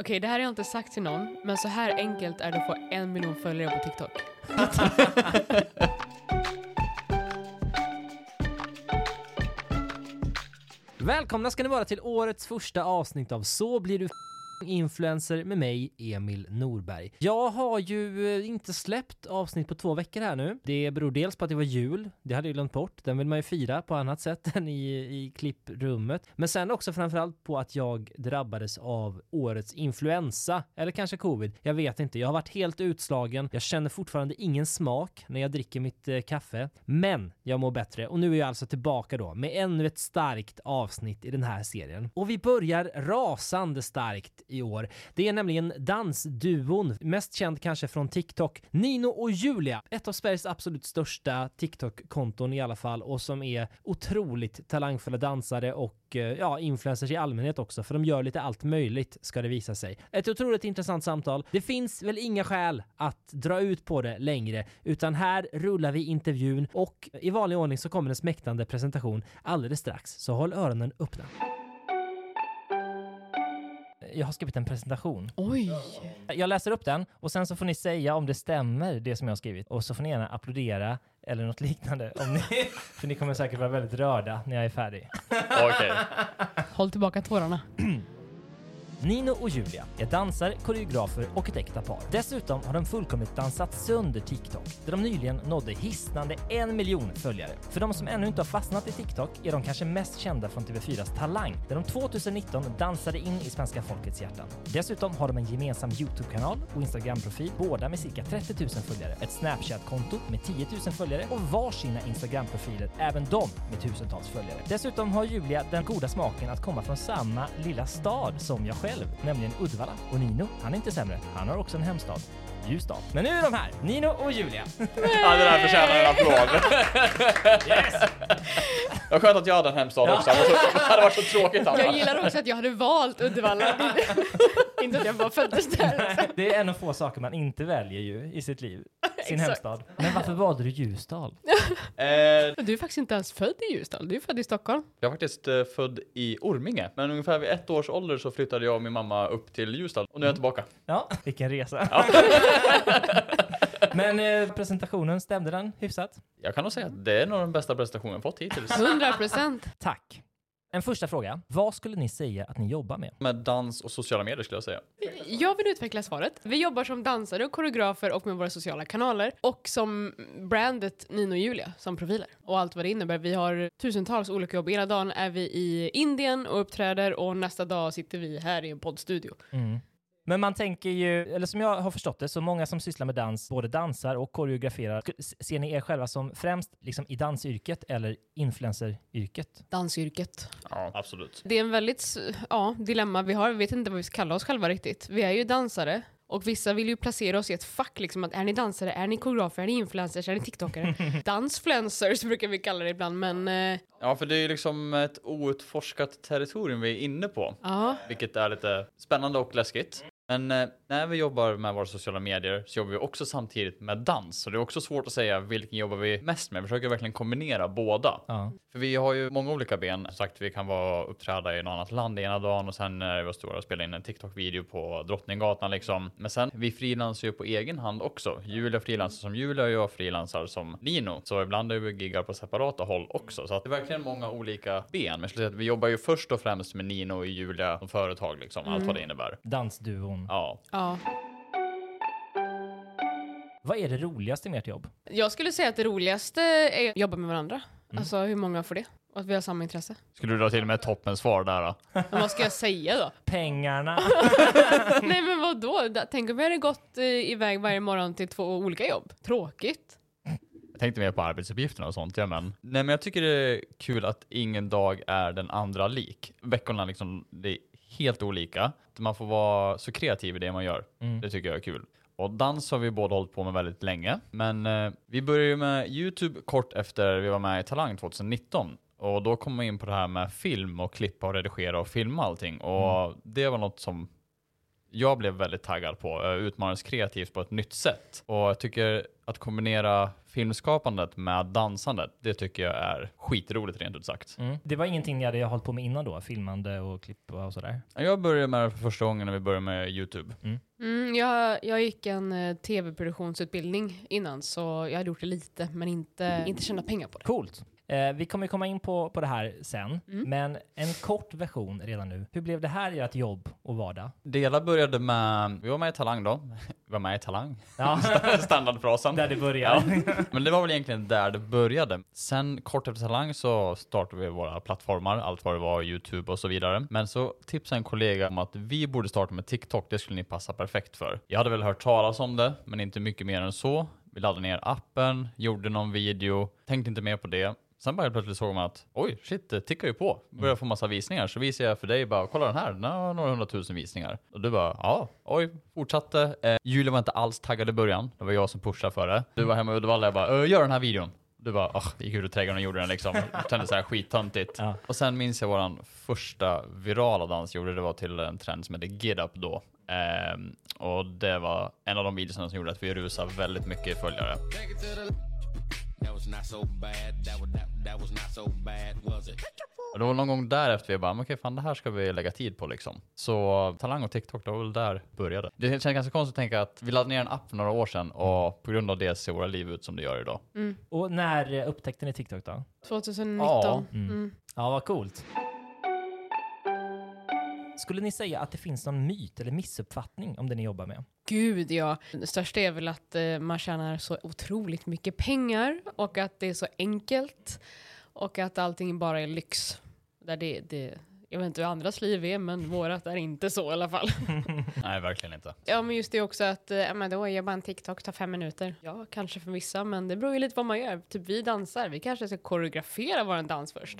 Okej, det här har jag inte sagt till någon, men så här enkelt är det att få en miljon följare på TikTok. Välkomna ska ni vara till årets första avsnitt av Så blir du influencer med mig, Emil Norberg. Jag har ju eh, inte släppt avsnitt på två veckor här nu. Det beror dels på att det var jul, det hade jag glömt bort. Den vill man ju fira på annat sätt än i, i klipprummet. Men sen också framförallt på att jag drabbades av årets influensa, eller kanske covid. Jag vet inte, jag har varit helt utslagen. Jag känner fortfarande ingen smak när jag dricker mitt eh, kaffe. Men jag mår bättre och nu är jag alltså tillbaka då med ännu ett starkt avsnitt i den här serien. Och vi börjar rasande starkt i år. Det är nämligen dansduon, mest känd kanske från TikTok, Nino och Julia. Ett av Sveriges absolut största TikTok-konton i alla fall och som är otroligt talangfulla dansare och eh, ja, influencers i allmänhet också, för de gör lite allt möjligt ska det visa sig. Ett otroligt intressant samtal. Det finns väl inga skäl att dra ut på det längre, utan här rullar vi intervjun och i vanlig ordning så kommer en smäktande presentation alldeles strax, så håll öronen öppna. Jag har skrivit en presentation. Oj! Jag läser upp den och sen så får ni säga om det stämmer det som jag har skrivit och så får ni gärna applådera eller något liknande om ni, för ni kommer säkert vara väldigt rörda när jag är färdig. Okej. Håll tillbaka tårarna. Nino och Julia är dansare, koreografer och ett äkta par. Dessutom har de fullkomligt dansat sönder TikTok, där de nyligen nådde hisnande en miljon följare. För de som ännu inte har fastnat i TikTok är de kanske mest kända från TV4s Talang, där de 2019 dansade in i svenska folkets hjärtan. Dessutom har de en gemensam YouTube-kanal och Instagram-profil, båda med cirka 30 000 följare, ett Snapchat-konto med 10 000 följare och varsina Instagram-profiler, även de med tusentals följare. Dessutom har Julia den goda smaken att komma från samma lilla stad som jag själv, nämligen Uddevalla. Och Nino, han är inte sämre. Han har också en hemstad. Ljusdal. Men nu är de här, Nino och Julia. Ja, det där förtjänar en applåd. Yes! Vad skönt att jag hade en hemstad också. Det hade varit så- det tråkigt Jag annars. gillar också att jag hade valt Uddevalla. inte att jag bara föddes där. Det är en av få saker man inte väljer ju i sitt liv. Sin Exakt. hemstad. Men varför valde du Ljusdal? Eh, Du är faktiskt inte ens född i Ljusdal, du är född i Stockholm. jag är faktiskt eh, född i Orminge, men ungefär vid ett års ålder så flyttade jag och min mamma upp till Ljusdal och nu är jag tillbaka. Ja, vilken resa. Men eh, presentationen, stämde den hyfsat? Jag kan nog säga att det är nog den bästa prestationen jag fått hittills. 100 procent. Tack. En första fråga. Vad skulle ni säga att ni jobbar med? Med dans och sociala medier skulle jag säga. Jag vill utveckla svaret. Vi jobbar som dansare och koreografer och med våra sociala kanaler och som brandet Nino och Julia som profiler och allt vad det innebär. Vi har tusentals olika jobb. Ena dagen är vi i Indien och uppträder och nästa dag sitter vi här i en poddstudio. Mm. Men man tänker ju, eller som jag har förstått det, så många som sysslar med dans, både dansar och koreograferar, ser ni er själva som främst liksom i dansyrket eller influenceryrket? Dansyrket. Ja, absolut. Det är en väldigt ja, dilemma vi har. Vi vet inte vad vi ska kalla oss själva riktigt. Vi är ju dansare och vissa vill ju placera oss i ett fack liksom att är ni dansare, är ni koreografer, är ni influencers, är ni tiktokare? Dansfluencers brukar vi kalla det ibland men eh, Ja, för det är ju liksom ett outforskat territorium vi är inne på, ja. vilket är lite spännande och läskigt. Men eh, när vi jobbar med våra sociala medier så jobbar vi också samtidigt med dans. Så det är också svårt att säga vilken jobbar vi mest med. Vi försöker verkligen kombinera båda. Ja. För vi har ju många olika ben. Som sagt, vi kan vara uppträda i något annat land ena dagen och sen är vi stora och spela in en TikTok-video på Drottninggatan liksom. Men sen, vi frilansar ju på egen hand också. Julia frilansar som Julia och jag frilansar som Nino. Så ibland är vi giggar på separata håll också. Så att det är verkligen många olika ben. Men jag skulle säga att vi jobbar ju först och främst med Nino och Julia som företag liksom. Allt vad det innebär. Dansduon. Ja. Ja. Vad är det roligaste med ert jobb? Jag skulle säga att det roligaste är att jobba med varandra. Alltså hur många får det? Och att vi har samma intresse. Skulle du dra till med ett toppensvar där då? Men vad ska jag säga då? Pengarna. Nej men vad då? Tänk om vi hade gått eh, iväg varje morgon till två olika jobb. Tråkigt. Jag tänkte mer på arbetsuppgifterna och sånt, ja men. Nej men jag tycker det är kul att ingen dag är den andra lik. Veckorna liksom, det är helt olika. Man får vara så kreativ i det man gör. Det tycker jag är kul. Och dans har vi båda hållit på med väldigt länge. Men eh, vi började ju med YouTube kort efter vi var med i Talang 2019. Och då kom vi in på det här med film och klippa och redigera och filma allting. Och det var något som jag blev väldigt taggad på. Jag utmanades kreativt på ett nytt sätt. Och jag tycker att kombinera filmskapandet med dansandet, det tycker jag är skitroligt rent ut sagt. Mm. Det var ingenting ni hade hållit på med innan då? Filmande och klippa och sådär? Jag började med det för första gången när vi började med YouTube. Mm, jag, jag gick en eh, tv-produktionsutbildning innan så jag hade gjort det lite men inte, inte tjänat pengar på det. Coolt. Eh, vi kommer komma in på, på det här sen, Mm. men en kort version redan nu. Hur blev det här ert jobb och vardag? Det hela började med, vi var med i Talang då. Vi var med i Talang. Ja, Standardfrasen. där det börjar. Men det var väl egentligen där det började. Sen kort efter Talang så startade vi våra plattformar, allt vad det var, YouTube och så vidare. Men så tipsade en kollega om att vi borde starta med TikTok, det skulle ni passa perfekt för. Jag hade väl hört talas om det, men inte mycket mer än så. Vi laddade ner appen, gjorde någon video, tänkte inte mer på det. Sen bara plötsligt såg man att oj, shit, det tickar ju på. Börjar få massa visningar. Så visade jag för dig bara, kolla den här, den har några hundratusen visningar. Och du bara, ja, oj, fortsatte. Eh, Julia var inte alls taggad i början. Det var jag som pushade för det. Du var hemma i Uddevalla, jag bara, "Ö, gör den här videon. Du bara, oh, gick ut i trädgården och gjorde den liksom. Kändes så här skittöntigt. Ja. Och sen minns jag våran första virala dans gjorde, det var till en trend som hette Get Up då. Ehm, och det var en av de videorna som gjorde att vi rusade väldigt mycket följare. That was not so bad. That was that, that was not so bad, was it? Och det var någon gång därefter vi bara, men okej fan det här ska vi lägga tid på liksom. Så Talang och TikTok, det var väl där började. Det känns ganska konstigt att tänka att vi laddade ner en app för några år sedan och på grund av det ser våra liv ut som det gör idag. Och när upptäckte ni TikTok då? 2019. Ja. Mm. Ja, vad coolt. Skulle ni säga att det finns någon myt eller missuppfattning om det ni jobbar med? Gud ja. Det största är väl att eh, man tjänar så otroligt mycket pengar och att det är så enkelt och att allting bara är lyx. Där det, det, jag vet inte hur andras liv är men vårat är inte så i alla fall. Nej, verkligen inte. ja men just det också att, eh, ja men då är bara en TikTok, tar fem minuter. Ja, kanske för vissa men det beror ju lite vad man gör. Typ vi dansar, vi kanske ska koreografera våran dans först.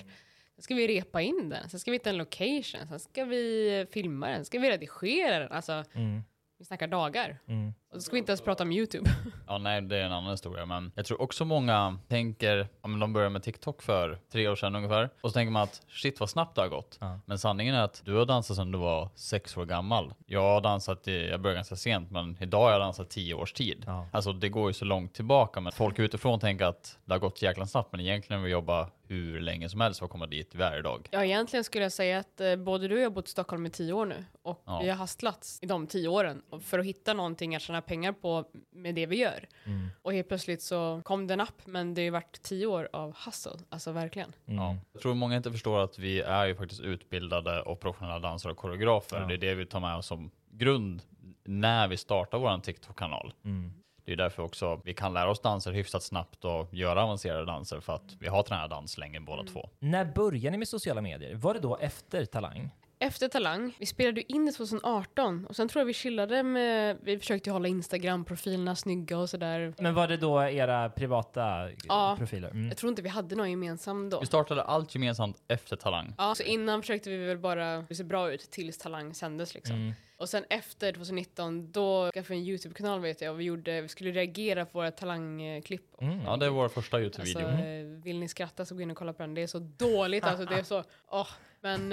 Sen ska vi repa in den, sen ska vi hitta en location, sen ska vi filma den, sen ska vi redigera den. Alltså, Mm. vi snackar dagar. Mm. Och så ska vi inte ens prata om YouTube. Ja, nej, det är en annan historia, men jag tror också många tänker, om de började med TikTok för tre år sedan ungefär, och så tänker man att shit vad snabbt det har gått. Ja. Men sanningen är att du har dansat sedan du var sex år gammal. Jag har dansat, i, jag började ganska sent, men idag har jag dansat tio års tid. Ja. Alltså det går ju så långt tillbaka, men folk utifrån tänker att det har gått jäkla snabbt, men egentligen har vi jobbat hur länge som helst för att komma dit vi är idag. Ja, egentligen skulle jag säga att eh, både du och jag har bott i Stockholm i tio år nu och Ja. vi har hastlats i de tio åren för att hitta någonting att tjäna pengar på med det vi gör. Mm. Och helt plötsligt så kom det en app, men det har ju varit tio år av hustle, alltså verkligen. Mm. Ja. Jag tror många inte förstår att vi är ju faktiskt utbildade och professionella dansare och koreografer. Ja. Det är det vi tar med oss som grund när vi startar vår TikTok-kanal. Mm. Det är därför också vi kan lära oss danser hyfsat snabbt och göra avancerade danser för att vi har tränat dans länge båda två. När började ni med sociala medier? Var det då efter Talang? Efter Talang, vi spelade ju in det 2018 och sen tror jag vi chillade med, vi försökte ju hålla Instagram-profilerna snygga och sådär. Men var det då era privata Ja. profiler? Mm. Jag tror inte vi hade någon gemensam då. Vi startade allt gemensamt efter Talang. Ja, så innan försökte vi väl bara se bra ut tills Talang sändes liksom. Mm. Och sen efter 2019, då skaffade vi en YouTube-kanal vet jag och vi, gjorde, vi skulle reagera på våra Talang-klipp. Mm. Ja, det är vår första Alltså, YouTube-video. eh, vill ni skratta så gå in och kolla på den. Det är så dåligt alltså, det är så, åh. Men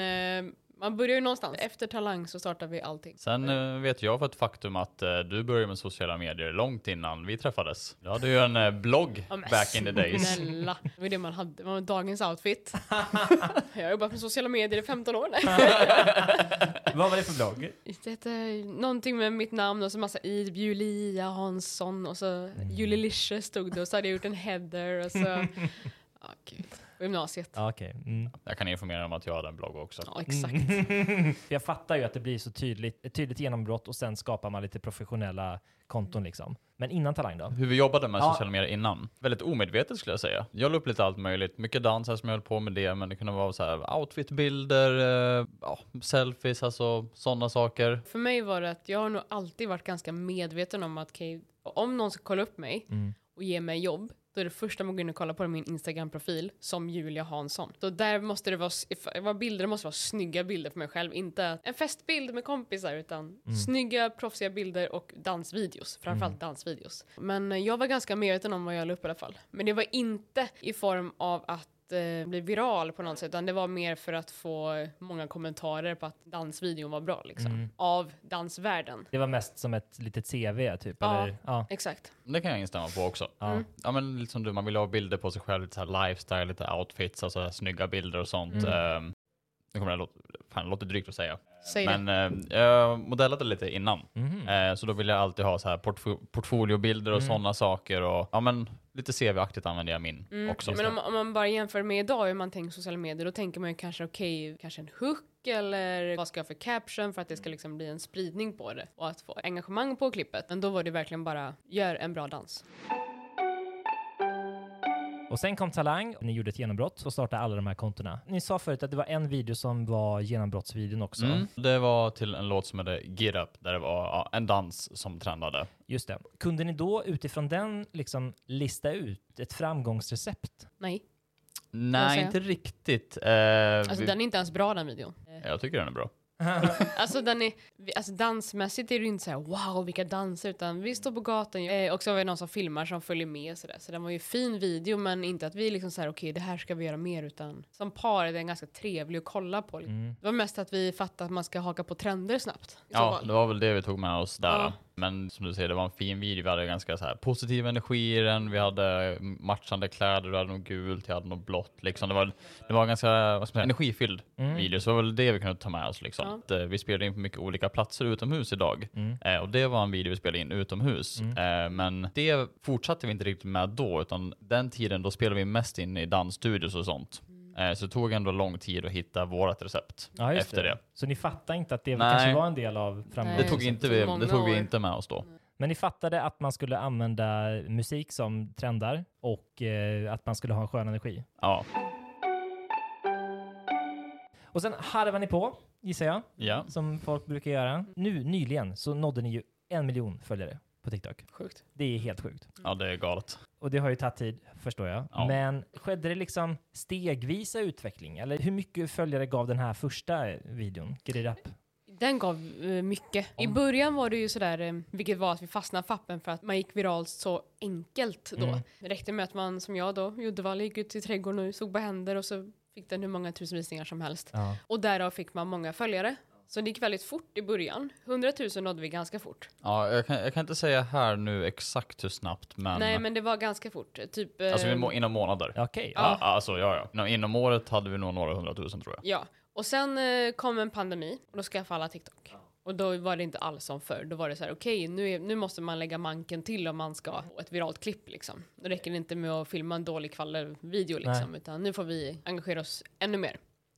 eh, man börjar ju någonstans. Efter Talang så startar vi allting. Sen eh, vet jag för ett faktum att eh, du började med sociala medier långt innan vi träffades. Du hade ju en eh, blogg Ja, men back in the days. Snälla, det var det man hade. Det var dagens outfit. jag har jobbat med sociala medier i 15 år. Vad var det för blogg? Det heter någonting med mitt namn och så massa i, Julia Hansson och så Mm. Julilicious stod det och så hade jag gjort en header och så... Ja, gud. På gymnasiet. Ja, Okej. Mm. Jag kan informera om att jag hade en blogg också. Ja, exakt. För jag fattar ju att det blir så tydligt, ett tydligt genombrott och sen skapar man lite professionella konton liksom. Men innan Talang då? Hur vi jobbade med Ja. sociala medier innan. Väldigt omedvetet skulle jag säga. Jag la upp lite allt möjligt. Mycket dans här som jag höll på med det, men det kunde vara så här outfitbilder, eh, ja, selfies, alltså sådana saker. För mig var det att jag har nog alltid varit ganska medveten om att okej, om någon ska kolla upp mig Mm. och ge mig jobb, då är det första man går in och kollar på min Instagram-profil som Julia Hansson. Så där måste det vara, bilder, måste vara snygga bilder för mig själv, inte en festbild med kompisar utan snygga proffsiga bilder och dansvideos, framförallt dansvideos. Men eh, jag var ganska medveten om vad jag la upp i alla fall. Men det var inte i form av att eh, bli viral på något sätt, utan det var mer för att få många kommentarer på att dansvideon var bra liksom. Av dansvärlden. Det var mest som ett litet CV typ? Ja. Eller? ja. Exakt. Det kan jag instämma på också. Ja. Ja men lite som du, man vill ha bilder på sig själv, lite så här lifestyle, lite outfits, alltså här snygga bilder och sånt. Mm. nu kommer det låta, fan, det låter drygt att säga. Säg det. Men eh, jag modellade lite innan. Mhm. Eh, så då vill jag alltid ha så här portfo- portfoliobilder och Mm. sådana saker. Och, ja men lite CV-aktigt använder jag min också. Men om, om man bara jämför med idag hur man tänker sociala medier, då tänker man ju kanske okej, kanske en hook eller vad ska jag för caption för att det ska liksom bli en spridning på det och att få engagemang på klippet. Men då var det verkligen bara, gör en bra dans. Och sen kom Talang, ni gjorde ett genombrott och startade alla de här kontona. Ni sa förut att det var en video som var genombrottsvideon också. Mm. Det var till en låt som hette Get Up, där det var ja, en dans som trendade. Just det. Kunde ni då utifrån den liksom lista ut ett framgångsrecept? Nej, Nej, inte riktigt. Eh, alltså vi, den är inte ens bra den videon. Jag tycker den är bra. Alltså den är, alltså dansmässigt är det inte så här wow vilka danser utan vi står på gatan eh, och så har vi någon som filmar som följer med sådär. Så den var ju fin video men inte att vi liksom såhär okej det här ska vi göra mer utan som par är den ganska trevlig att kolla på. Mm. Det var mest att vi fattade att man ska haka på trender snabbt. så Ja, det var väl det vi tog med oss där. Ja. Men som du säger, det var en fin video. Vi hade ganska så här positiv energi i den. Vi hade matchande kläder, du hade något gult, jag hade något blått. Liksom. Det var, det var en ganska vad ska man säga, energifylld video, så det var väl det vi kunde ta med oss. Liksom. Ja. Att, eh, vi spelade in på mycket olika platser utomhus idag. Mm. Eh, och det var en video vi spelade in utomhus. Eh, men det fortsatte vi inte riktigt med då, utan den tiden då spelade vi mest in i dansstudios och sånt. Eh, så det tog ändå lång tid att hitta vårt recept Ja, efter det. Så ni fattade inte att det Nej. kanske var en del av framgången? Det tog, inte det vi, det tog vi inte med oss då. Men ni fattade att man skulle använda musik som trendar och eh, att man skulle ha en skön energi. Ja. Och sen harvade ni på, gissar jag, Ja. som folk brukar göra. Nu, nyligen, så nådde ni ju en miljon följare på TikTok. Sjukt. Det är helt sjukt. ja, det är galet. Och det har ju tagit tid, förstår jag. Ja. Men skedde det liksom stegvisa utveckling? Eller hur mycket följare gav den här första videon, Get It Up? Den gav eh, mycket. I början var det ju sådär, eh, vilket var att vi fastnade för appen för att man gick viralt så enkelt då. Mm. Det räckte med att man, som jag då, i Uddevalla gick ut i trädgården och såg på händer och så fick den hur många tusen visningar som helst. Ja. Och därav fick man många följare. Så det gick väldigt fort i början. 100 000 nådde vi ganska fort. Ja, jag kan, jag kan inte säga här nu exakt hur snabbt, men, Nej men det var ganska fort. Typ... eh, alltså vi må, inom månader. Ja. Okej. Ja. alltså, ja, ja. Inom, inom året hade vi nog några hundratusen tror jag. Ja, och sen eh, kom en pandemi och då skaffade alla TikTok. Och då var det inte alls som förr. Då var det så här, okej, nu, är- nu måste man lägga manken till om man ska få ett viralt klipp liksom. Då räcker det inte med att filma en dålig video liksom, utan nu får vi engagera oss ännu mer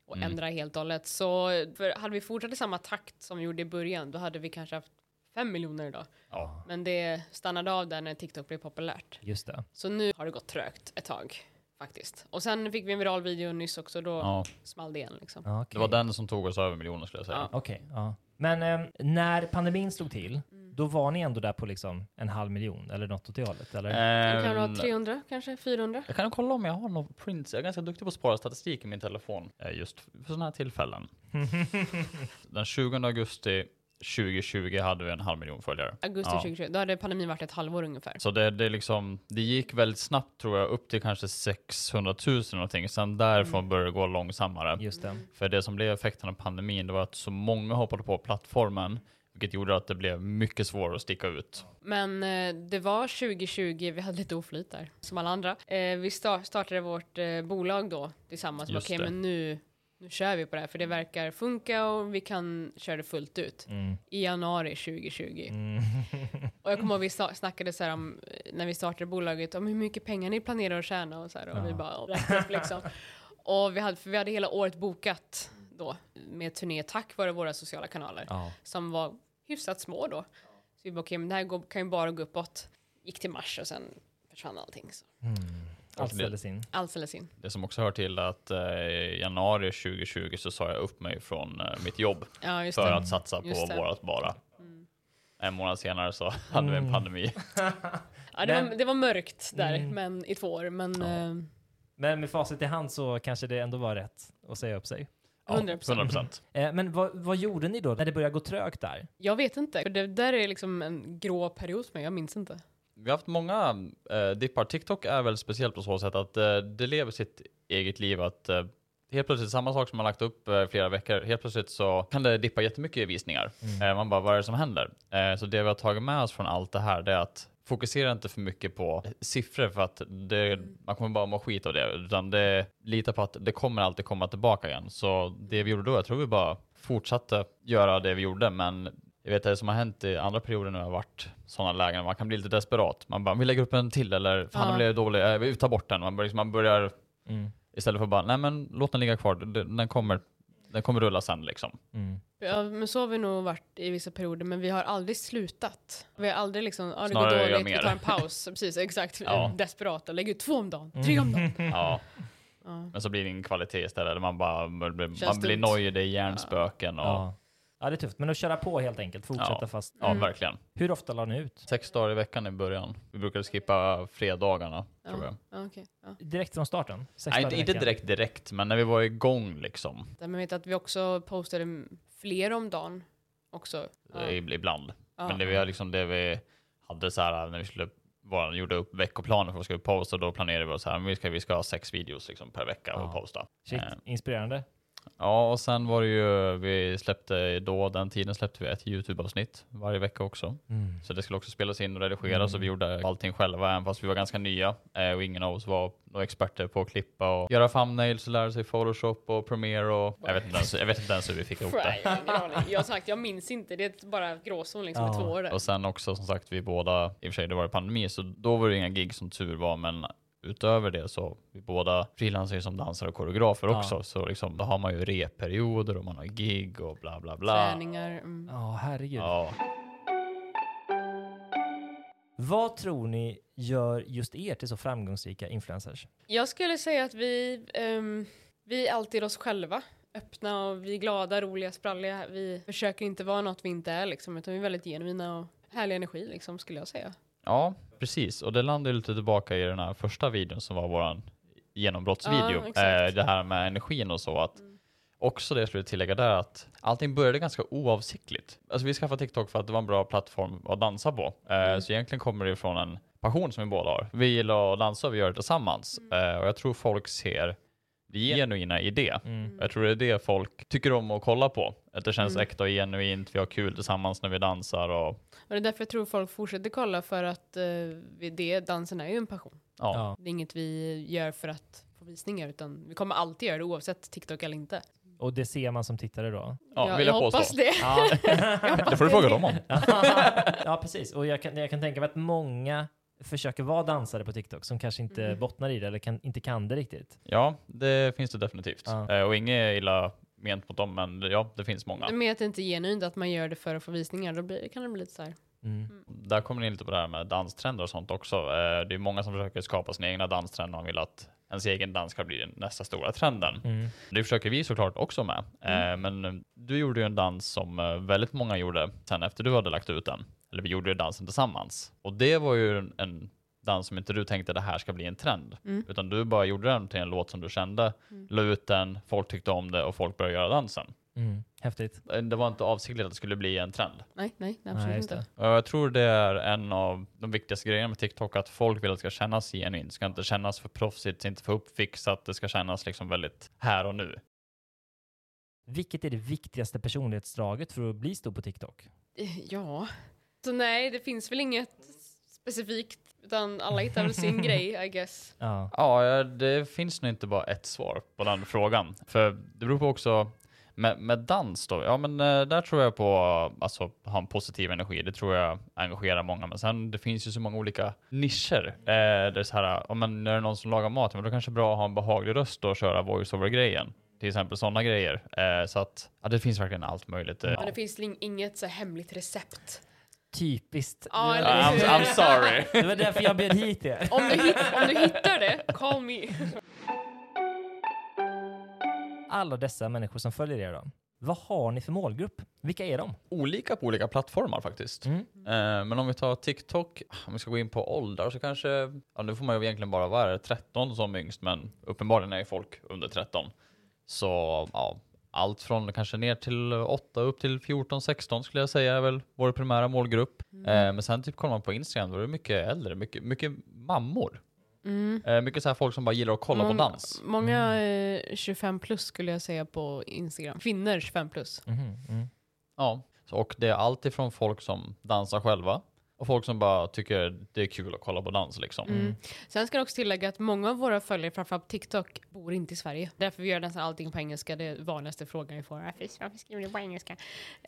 och Mm. ändra helt och hållet. Så hade vi fortsatt i samma takt som vi gjorde i början, då hade vi kanske haft fem miljoner idag. Ja. Men det stannade av där när TikTok blev populärt. Just det. Så nu har det gått trögt ett tag faktiskt. Och sen fick vi en viral video nyss också, då Ja, small det igen liksom. Ja, det var den som tog oss över miljoner skulle jag säga. Ja. Okej, ja. Men eh, när pandemin slog till, Mm. då var ni ändå där på liksom en halv miljon eller något åt det hållet? Eller? Det kan Ehm, vara 300, kanske 400. jag kan kolla om jag har någon prints. Jag är ganska duktig på att spara statistik i min telefon eh, just för sådana här tillfällen. Den 20 augusti 2020 hade vi en halv miljon följare. Augusti Ja. 2020, då hade pandemin varit ett halvår ungefär. Så det, det, liksom, det gick väldigt snabbt tror jag, upp till kanske 600 000 någonting. Sen därifrån Mm. började det gå långsammare. Just det. För det som blev effekten av pandemin, det var att så många hoppade på plattformen, vilket gjorde att det blev mycket svårare att sticka ut. Men eh, det var 2020, vi hade lite oflyt där, som alla andra. Eh, vi sta- startade vårt eh, bolag då tillsammans. Okej, det. men nu, nu kör vi på det här, för det verkar funka och vi kan köra det fullt ut. Mm. I januari 2020. Mm. Och jag kommer ihåg vi sa- snackade så här om, eh, när vi startade bolaget, om hur mycket pengar ni planerar att tjäna och så här. Och vi Ja. bara räknade upp liksom. Och vi hade, för vi hade hela året bokat då med turné tack vare våra sociala kanaler Ja. som var hyfsat små då. Så vi bara, okej, men det här går, kan ju bara gå uppåt. Gick till mars och sen försvann allting. Så. Allt det- ställdes in. Allt ställdes in. Det som också hör till att eh, i januari 2020 så sa jag upp mig från eh, mitt jobb Ja, just för det. att satsa på Just det. vårat bara. En månad senare så hade vi en Mm. pandemi. Ja, det, var, det var mörkt där, Mm. men i två år. Men, Ja. eh, Men med facit i hand så kanske det ändå var rätt att säga upp sig. Ja, 100%. 100%. Eh, men vad, vad gjorde ni då när det började gå trögt där? jag vet inte. För Det där är liksom en grå period för mig, jag minns inte. Vi har haft många eh, dippar. TikTok är väl speciellt på så sätt att eh, det lever sitt eget liv. Att eh, helt plötsligt, samma sak som man lagt upp eh, flera veckor, helt plötsligt så kan det dippa jättemycket i visningar. Eh, man bara, vad är det som händer? Eh, så det vi har tagit med oss från allt det här, det är att fokusera inte för mycket på siffror för att det, man kommer bara må skit av det. Utan det lita på att det kommer alltid komma tillbaka igen. Så det vi gjorde då, jag tror vi bara fortsatte göra det vi gjorde, men jag vet att det som har hänt i andra perioder nu har varit sådana lägen, man kan bli lite desperat. Man bara, vi lägger upp en till eller fan Ja. den blev dålig, äh, vi tar bort den. Man börjar, liksom, man börjar Mm. istället för bara, nej men låt den ligga kvar, den kommer, den kommer rulla sen liksom. Mm. Ja, men så har vi nog varit i vissa perioder, men vi har aldrig slutat. Vi har aldrig liksom, ja det Snarare går dåligt, vi tar en paus. Precis, exakt. Ja. Desperata, lägger ut två om dagen, tre om dagen. Ja, Ja. men så blir det ingen kvalitet istället. Man bara, man blir, man nojig, det är hjärnspöken och ja, Ja. ja, det är tufft. Men att köra på helt enkelt, fortsätta Ja. fast. verkligen. Hur ofta la ni ut? Sex dagar i veckan i början. Vi brukade skippa fredagarna, tror jag. Ja, ja. Direkt från starten? Sex Nej, inte, direkt direkt, men när vi var igång liksom. Men vet att vi också postade fler om dagen också. Ja. eh, Ibland. Ja. Men det var liksom det vi hade så här när vi skulle vara, gjorde upp veckoplaner för vad vi skulle posta, då planerade vi så här, vi ska, vi ska ha sex videos liksom per vecka Ja. och posta. Shit, Eh, inspirerande. Ja, och sen var det ju, vi släppte då, den tiden släppte vi ett YouTube-avsnitt varje vecka också. Mm. Så det skulle också spelas in och redigeras och vi gjorde allting själva, även fast vi var ganska nya eh, och ingen av oss var några experter på att klippa och göra thumbnails och lära sig Photoshop och Premiere och jag vet inte ens, jag vet inte ens hur vi fick ihop det. jag har sagt, jag minns inte. Det är bara gråzon liksom Ja. i två år där. Och sen också som sagt, vi båda, i och för sig det var pandemi, så då var det inga gig som tur var, men utöver det så vi båda frilansar som dansare och koreografer Ja. också, så liksom, då har man ju repperioder och man har gig och bla bla bla. Träningar. Mm. Ja, herregud. Ja. Vad tror ni gör just er till så framgångsrika influencers? Jag skulle säga att vi, ehm, vi är alltid oss själva. Öppna och vi är glada, roliga, spralliga. Vi försöker inte vara något vi inte är liksom, utan vi är väldigt genuina och härlig energi liksom, skulle jag säga. Ja, precis. Och det landar lite tillbaka i den här första videon som var våran genombrottsvideo. Ja, eh, det här med energin och så. att Också det jag skulle tillägga där att allting började ganska oavsiktligt. Alltså vi skaffade TikTok för att det var en bra plattform att dansa på. Eh, Så egentligen kommer det ifrån en passion som vi båda har. Vi gillar att dansa och vi gör det tillsammans. Eh, och jag tror folk ser genuina i det. Mm. Jag tror det är det folk tycker om att kolla på. Att det känns Mm. äkta och genuint, vi har kul tillsammans när vi dansar och Och det är därför jag tror folk fortsätter kolla för att eh, det, dansen är ju en passion. ja. Ja. Det är inget vi gör för att få visningar utan vi kommer alltid göra det oavsett TikTok eller inte. Och det ser man som tittare då? Ja, jag, vill jag jag hoppas påstå. det. Ja, Det får du fråga dem om. ja precis. Och jag kan, jag kan tänka mig att många försöker vara dansare på TikTok som kanske inte Mm. bottnar i det eller kan, inte kan det riktigt. Ja, det finns det definitivt. Ja. Eh, och inget illa ment mot dem, men ja, det finns många. Med att det inte är genuint att man gör det för att få visningar, då blir, kan det bli lite så här. Mm. Där kommer ni in lite på det här med danstrender och sånt också. Eh, det är många som försöker skapa sina egna danstrender och vill att ens egen dans ska bli den nästa stora trenden. Mm. Det försöker vi såklart också med. Eh, men eh, du gjorde ju en dans som väldigt många gjorde sen efter du hade lagt ut den. Eller vi gjorde ju dansen tillsammans. Och det var ju en, en dans som inte du tänkte det här ska bli en trend. Mm. Utan du bara gjorde den till en låt som du kände, la ut den, folk tyckte om det och folk började göra dansen. Mm. Häftigt. Eh, Det var inte avsiktligt att det skulle bli en trend. Nej, nej, absolut Nej, inte. jag tror det är en av de viktigaste grejerna med TikTok, att folk vill att det ska kännas genuint. Det ska inte kännas för proffsigt, inte för uppfixat, det ska kännas liksom väldigt här och nu. Vilket är det viktigaste personlighetsdraget för att bli stor på TikTok? Eh, Ja. Så nej, det finns väl inget specifikt, utan alla hittar väl sin grej, I guess. Ja. Ja, det finns nog inte bara ett svar på den frågan. För det beror på också, med, med dans då, ja men eh, där tror jag på alltså ha en positiv energi. Det tror jag engagerar många. Men sen det finns ju så många olika nischer. Eh, där det är så här, om man är det någon som lagar mat, men då kanske det är bra att ha en behaglig röst och köra voice-over-grejen. Till exempel sådana grejer. Eh, så att ja, det finns verkligen allt möjligt. Eh, Men det finns inget så hemligt recept. Typiskt. Ja, Det var- eller I'm? I'm sorry. Det var därför jag bjöd hit er. Om du, hit, om du hittar det, call me. Alla dessa människor som följer er då, Vad har ni för målgrupp? Vilka är de? Olika på olika plattformar faktiskt. Mm. Eh, men om vi tar TikTok, om vi ska gå in på åldrar så kanske, ja nu får man ju egentligen bara vara 13 som yngst, men uppenbarligen är ju folk under 13. Så ja, allt från kanske ner till 8 upp till 14, 16 skulle jag säga är väl vår primära målgrupp. Eh, men sen typ kollar man på Instagram, då är det mycket äldre, mycket, mycket mammor. Mm. Eh, mycket så här folk som bara gillar att kolla på Många- dans. Många eh, 25 plus skulle jag säga på Instagram. Kvinnor 25 plus. Mhm, mm. Ja, så, och det är allt ifrån folk som dansar själva och folk som bara tycker det är kul att kolla på dans liksom. Mm. Sen ska jag också tillägga att många av våra följare, framförallt på TikTok, bor inte i Sverige. Därför vi gör nästan allting på engelska. Det är vanligaste frågan vi får. Varför, skriver du på engelska?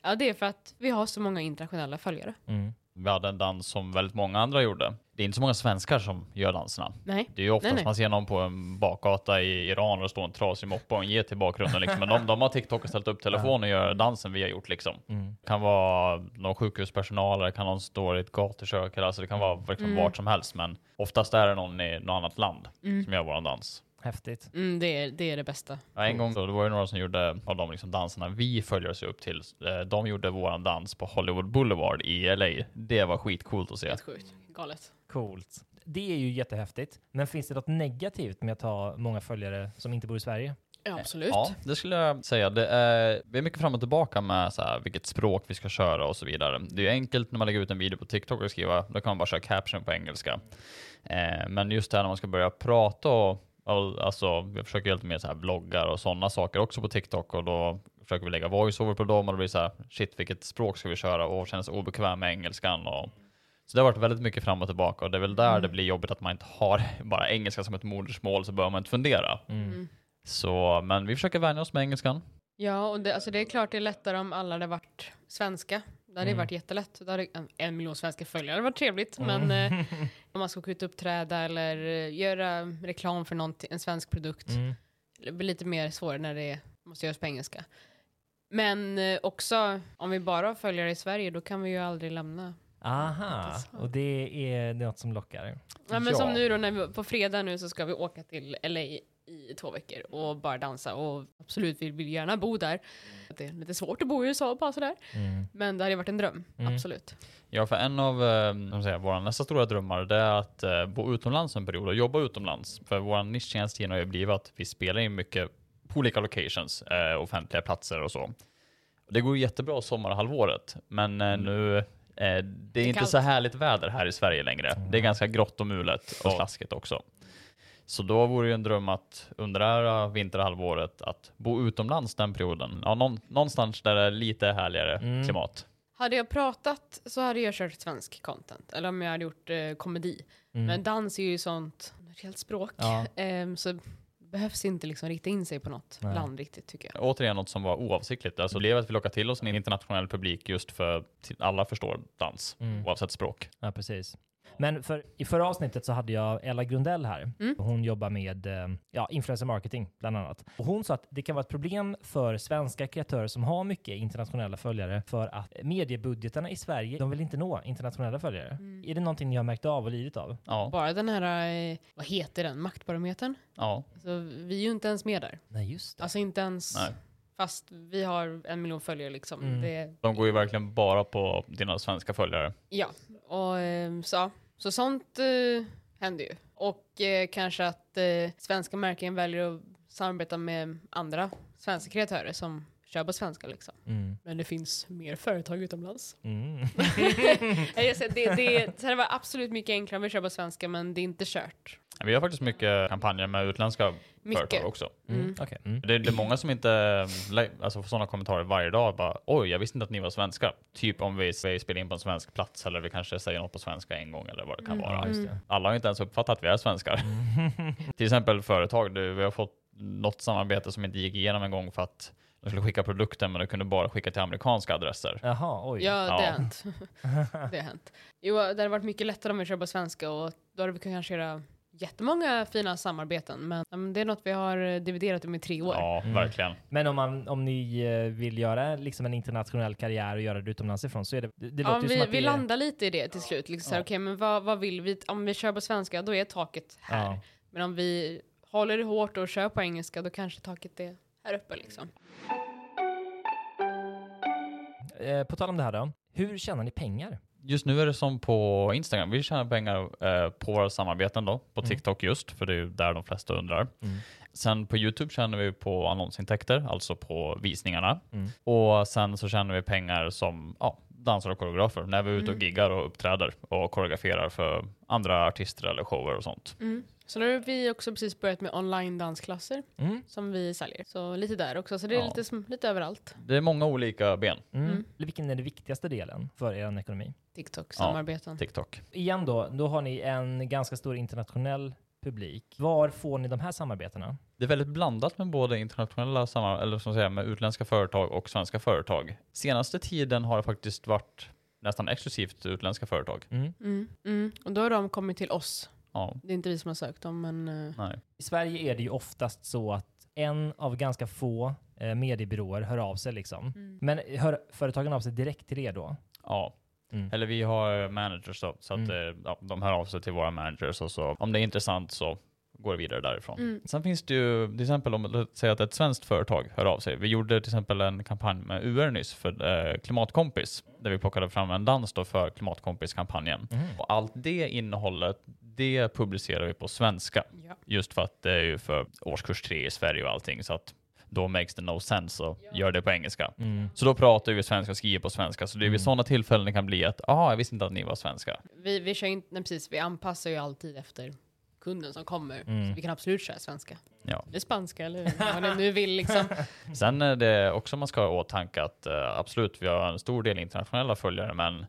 Ja, det är för att vi har så många internationella följare. Mm. Vi hade en dans som väldigt många andra gjorde. Det är inte så många svenskar som gör danserna. Nej. Det är ju oftast Nej, nej. man ser någon på en bakgata i Iran och det står en trasig moppe och en get i bakgrunden liksom. Men de, de har TikTok och ställt upp telefon och gör dansen vi har gjort liksom. Mm. Det kan vara någon sjukhuspersonal, det kan någon stå i ett gatukök, alltså det kan vara liksom Mm. vart som helst. Men oftast är det någon i något annat land Mm. som gör våran dans. Häftigt. Mm, det, är, det är det bästa. Ja, en gång så det var ju några som gjorde av de liksom danserna vi följer oss upp till. eh, De gjorde våran dans på Hollywood Boulevard i LA. Det var skitcoolt att se. Helt sjukt. Galet. Coolt. Det är ju jättehäftigt. Men finns det något negativt med att ha många följare som inte bor i Sverige? Ja, absolut. Ja, det skulle jag säga. Det är, vi är mycket fram och tillbaka med så här, vilket språk vi ska köra och så vidare. Det är enkelt när man lägger ut en video på TikTok och skriva, då kan man bara köra caption på engelska. Eh, men just det här när man ska börja prata och alltså, vi försöker göra lite mer så här bloggar och sådana saker också på TikTok och då försöker vi lägga voiceover på dem och då blir det så här, shit vilket språk ska vi köra och känns obekväm med engelskan och så det har varit väldigt mycket fram och tillbaka och det är väl där det blir jobbigt att man inte har bara engelska som ett modersmål så bör man inte fundera. Mm. Så, men vi försöker vänja oss med engelskan. Ja, och det, alltså det är klart det är lättare om alla hade varit svenska. Det hade Mm. varit jättelätt. Det hade, en, en miljon svenska följare hade varit trevligt. Men eh, om man ska åka ut och uppträda eller eh, göra reklam för en svensk produkt. Mm. Det blir lite mer svårare när det måste göras på engelska. Men eh, också, om vi bara har följare i Sverige, då kan vi ju aldrig lämna. Aha, och det är något som lockar. Ja, men Ja. som nu då, när vi, på fredag nu så ska vi åka till LA i två veckor och bara dansa och absolut, vi vill gärna bo där. Det är lite svårt att bo i USA bara sådär. Mm. Men det hade varit en dröm, Mm. absolut. Ja, för en av eh, säga, våra nästa stora drömmar det är att eh, bo utomlands en period och jobba utomlands. För vår nischtjänst har ju blivit att vi spelar in mycket på olika locations, eh, offentliga platser och så. Och det går jättebra sommarhalvåret, men eh, nu det är, är inte kallt. så härligt väder här i Sverige längre. Det är ganska grått och mulet och slaskigt också. Så då vore ju en dröm att under det här vinterhalvåret att bo utomlands den perioden. Ja, någon, någonstans där det är lite härligare Mm. klimat. Hade jag pratat så hade jag kört svensk content. Eller om jag hade gjort eh, komedi. Mm. Men dans är ju sånt nationellt språk. Ja. Ehm, så behövs inte liksom rikta in sig på något Nej. land riktigt tycker jag. Återigen något som var oavsiktligt. Alltså blev att vi lockade till oss en internationell publik just för att alla förstår dans, Mm. oavsett språk. Ja, precis. Men för, i förra avsnittet så hade jag Ella Grundell här. Mm. Hon jobbar med eh, ja, influencer marketing bland annat. Och hon sa att det kan vara ett problem för svenska kreatörer som har mycket internationella följare för att mediebudgetarna i Sverige, de vill inte nå internationella följare. Mm. Är det någonting ni har märkt av och lidit av? Ja, Bara den här, eh, vad heter den, maktbarometern? ja. Alltså, vi är ju inte ens med där. Nej, just det. Alltså inte ens, Nej. Fast vi har en miljon följare liksom. Mm. Det, De går ju verkligen bara på dina svenska följare. ja, och ehm, så, så sånt eh, händer ju. Och eh, kanske att eh, svenska märken väljer att samarbeta med andra svenska kreatörer som kör på svenska liksom. Mm. Men det finns mer företag utomlands. Mm. Nej, jag säger, det, det, så det var absolut mycket enklare om vi kör på svenska, men det är inte kört. Vi har faktiskt mycket kampanjer med utländska Mycket. företag också. Mm. Okej. Mm. Det, det är många som inte lä- alltså, får sådana kommentarer varje dag. Bara, Oj, jag visste inte att ni var svenska. Typ om vi, vi spelar in på en svensk plats eller vi kanske säger något på svenska en gång eller vad det kan Mm. vara. Det. Alla har inte ens uppfattat att vi är svenskar. Till exempel företag, du, vi har fått något samarbete som inte gick igenom en gång för att de skulle skicka produkten men de kunde bara skicka till amerikanska adresser. Jaha, oj. Ja, det Ja. har hänt. det har hänt. Jo, det hade varit mycket lättare om vi kör på svenska och då hade vi kunnat kanske göra jättemånga fina samarbeten. Men, det är något vi har dividerat om i tre år. Ja, Mm. verkligen. Men om, man, om ni eh, vill göra liksom en internationell karriär och göra det utomlands ifrån så är det, det, Ja, låter ju som vi, att vi det landar lite i det till slut. Liksom Ja. okej, men vad, vad vill vi? Om vi kör på svenska, då är taket här. Ja. Men om vi håller det hårt och kör på engelska, då kanske taket är här uppe liksom. Eh, på tal om det här då, hur tjänar ni pengar? Just nu är det som på Instagram. Vi tjänar pengar eh, på våra samarbeten då, på Mm. TikTok just, för det är ju där de flesta undrar. Mm. Sen på YouTube tjänar vi på annonsintäkter, alltså på visningarna. Mm. Och sen så tjänar vi pengar som ja, dansare och koreografer när vi är ute och giggar och uppträder och koreograferar för andra artister eller shower och sånt. Så nu har vi också precis börjat med online dansklasser Mm. som vi säljer. Så lite där också, så det är Ja. lite, som, lite överallt. Det är många olika ben, Mm. Mm. Vilken är den viktigaste delen för er ekonomi? TikTok-samarbeten. TikTok. Igen då, då har ni en ganska stor internationell publik. Var får ni de här samarbetena? Det är väldigt blandat med både internationella samarbeten, eller som säga med utländska företag och svenska företag. Senaste tiden har det faktiskt varit nästan exklusivt utländska företag. Mm. Mm. Mm. Och då har de kommit till oss. Ja, Det är inte vi som har sökt dem, men eh, nej. I Sverige är det ju oftast så att en av ganska få eh, mediebyråer hör av sig liksom. Mm. Men hör företagen av sig direkt till er då? Ja. Mm. Eller vi har managers då, så att Mm. eh, ja, de hör av sig till våra managers och så om det är intressant så går vidare därifrån. Mm. Sen finns det ju, till exempel om säga att ett svenskt företag hör av sig. Vi gjorde till exempel en kampanj med UR nyss för eh, Klimatkompis, där vi plockade fram en dans då för Klimatkompis-kampanjen. Mm. Och allt det innehållet, det publicerar vi på svenska. ja. Just för att det är ju för årskurs tre i Sverige och allting, så att då makes det no sense att göra det på engelska. Mm. Så då pratar vi svenska och skriver på svenska. Så det är Mm. vid sådana tillfällen det kan bli att, ah, jag visste inte att ni var svenska. Vi, vi, kör inte, nej, precis, vi anpassar ju alltid efter kunden som kommer. Mm. Så vi kan absolut köra svenska. Ja. Eller spanska eller vad ni nu vill liksom. Sen är det också man ska ha i åtanke att eh, absolut, vi har en stor del internationella följare, men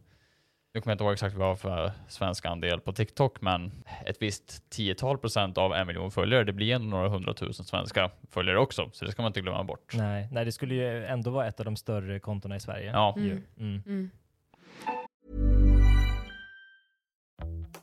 nu kommer jag inte ihåg exakt vad vi har för svenska andel på TikTok, men ett visst tiotal procent av en miljon följare, det blir ändå några hundratusen svenska följare också, så det ska man inte glömma bort. Nej, nej, det skulle ju ändå vara ett av de större kontona i Sverige. Ja, Mm. Ju. Mm.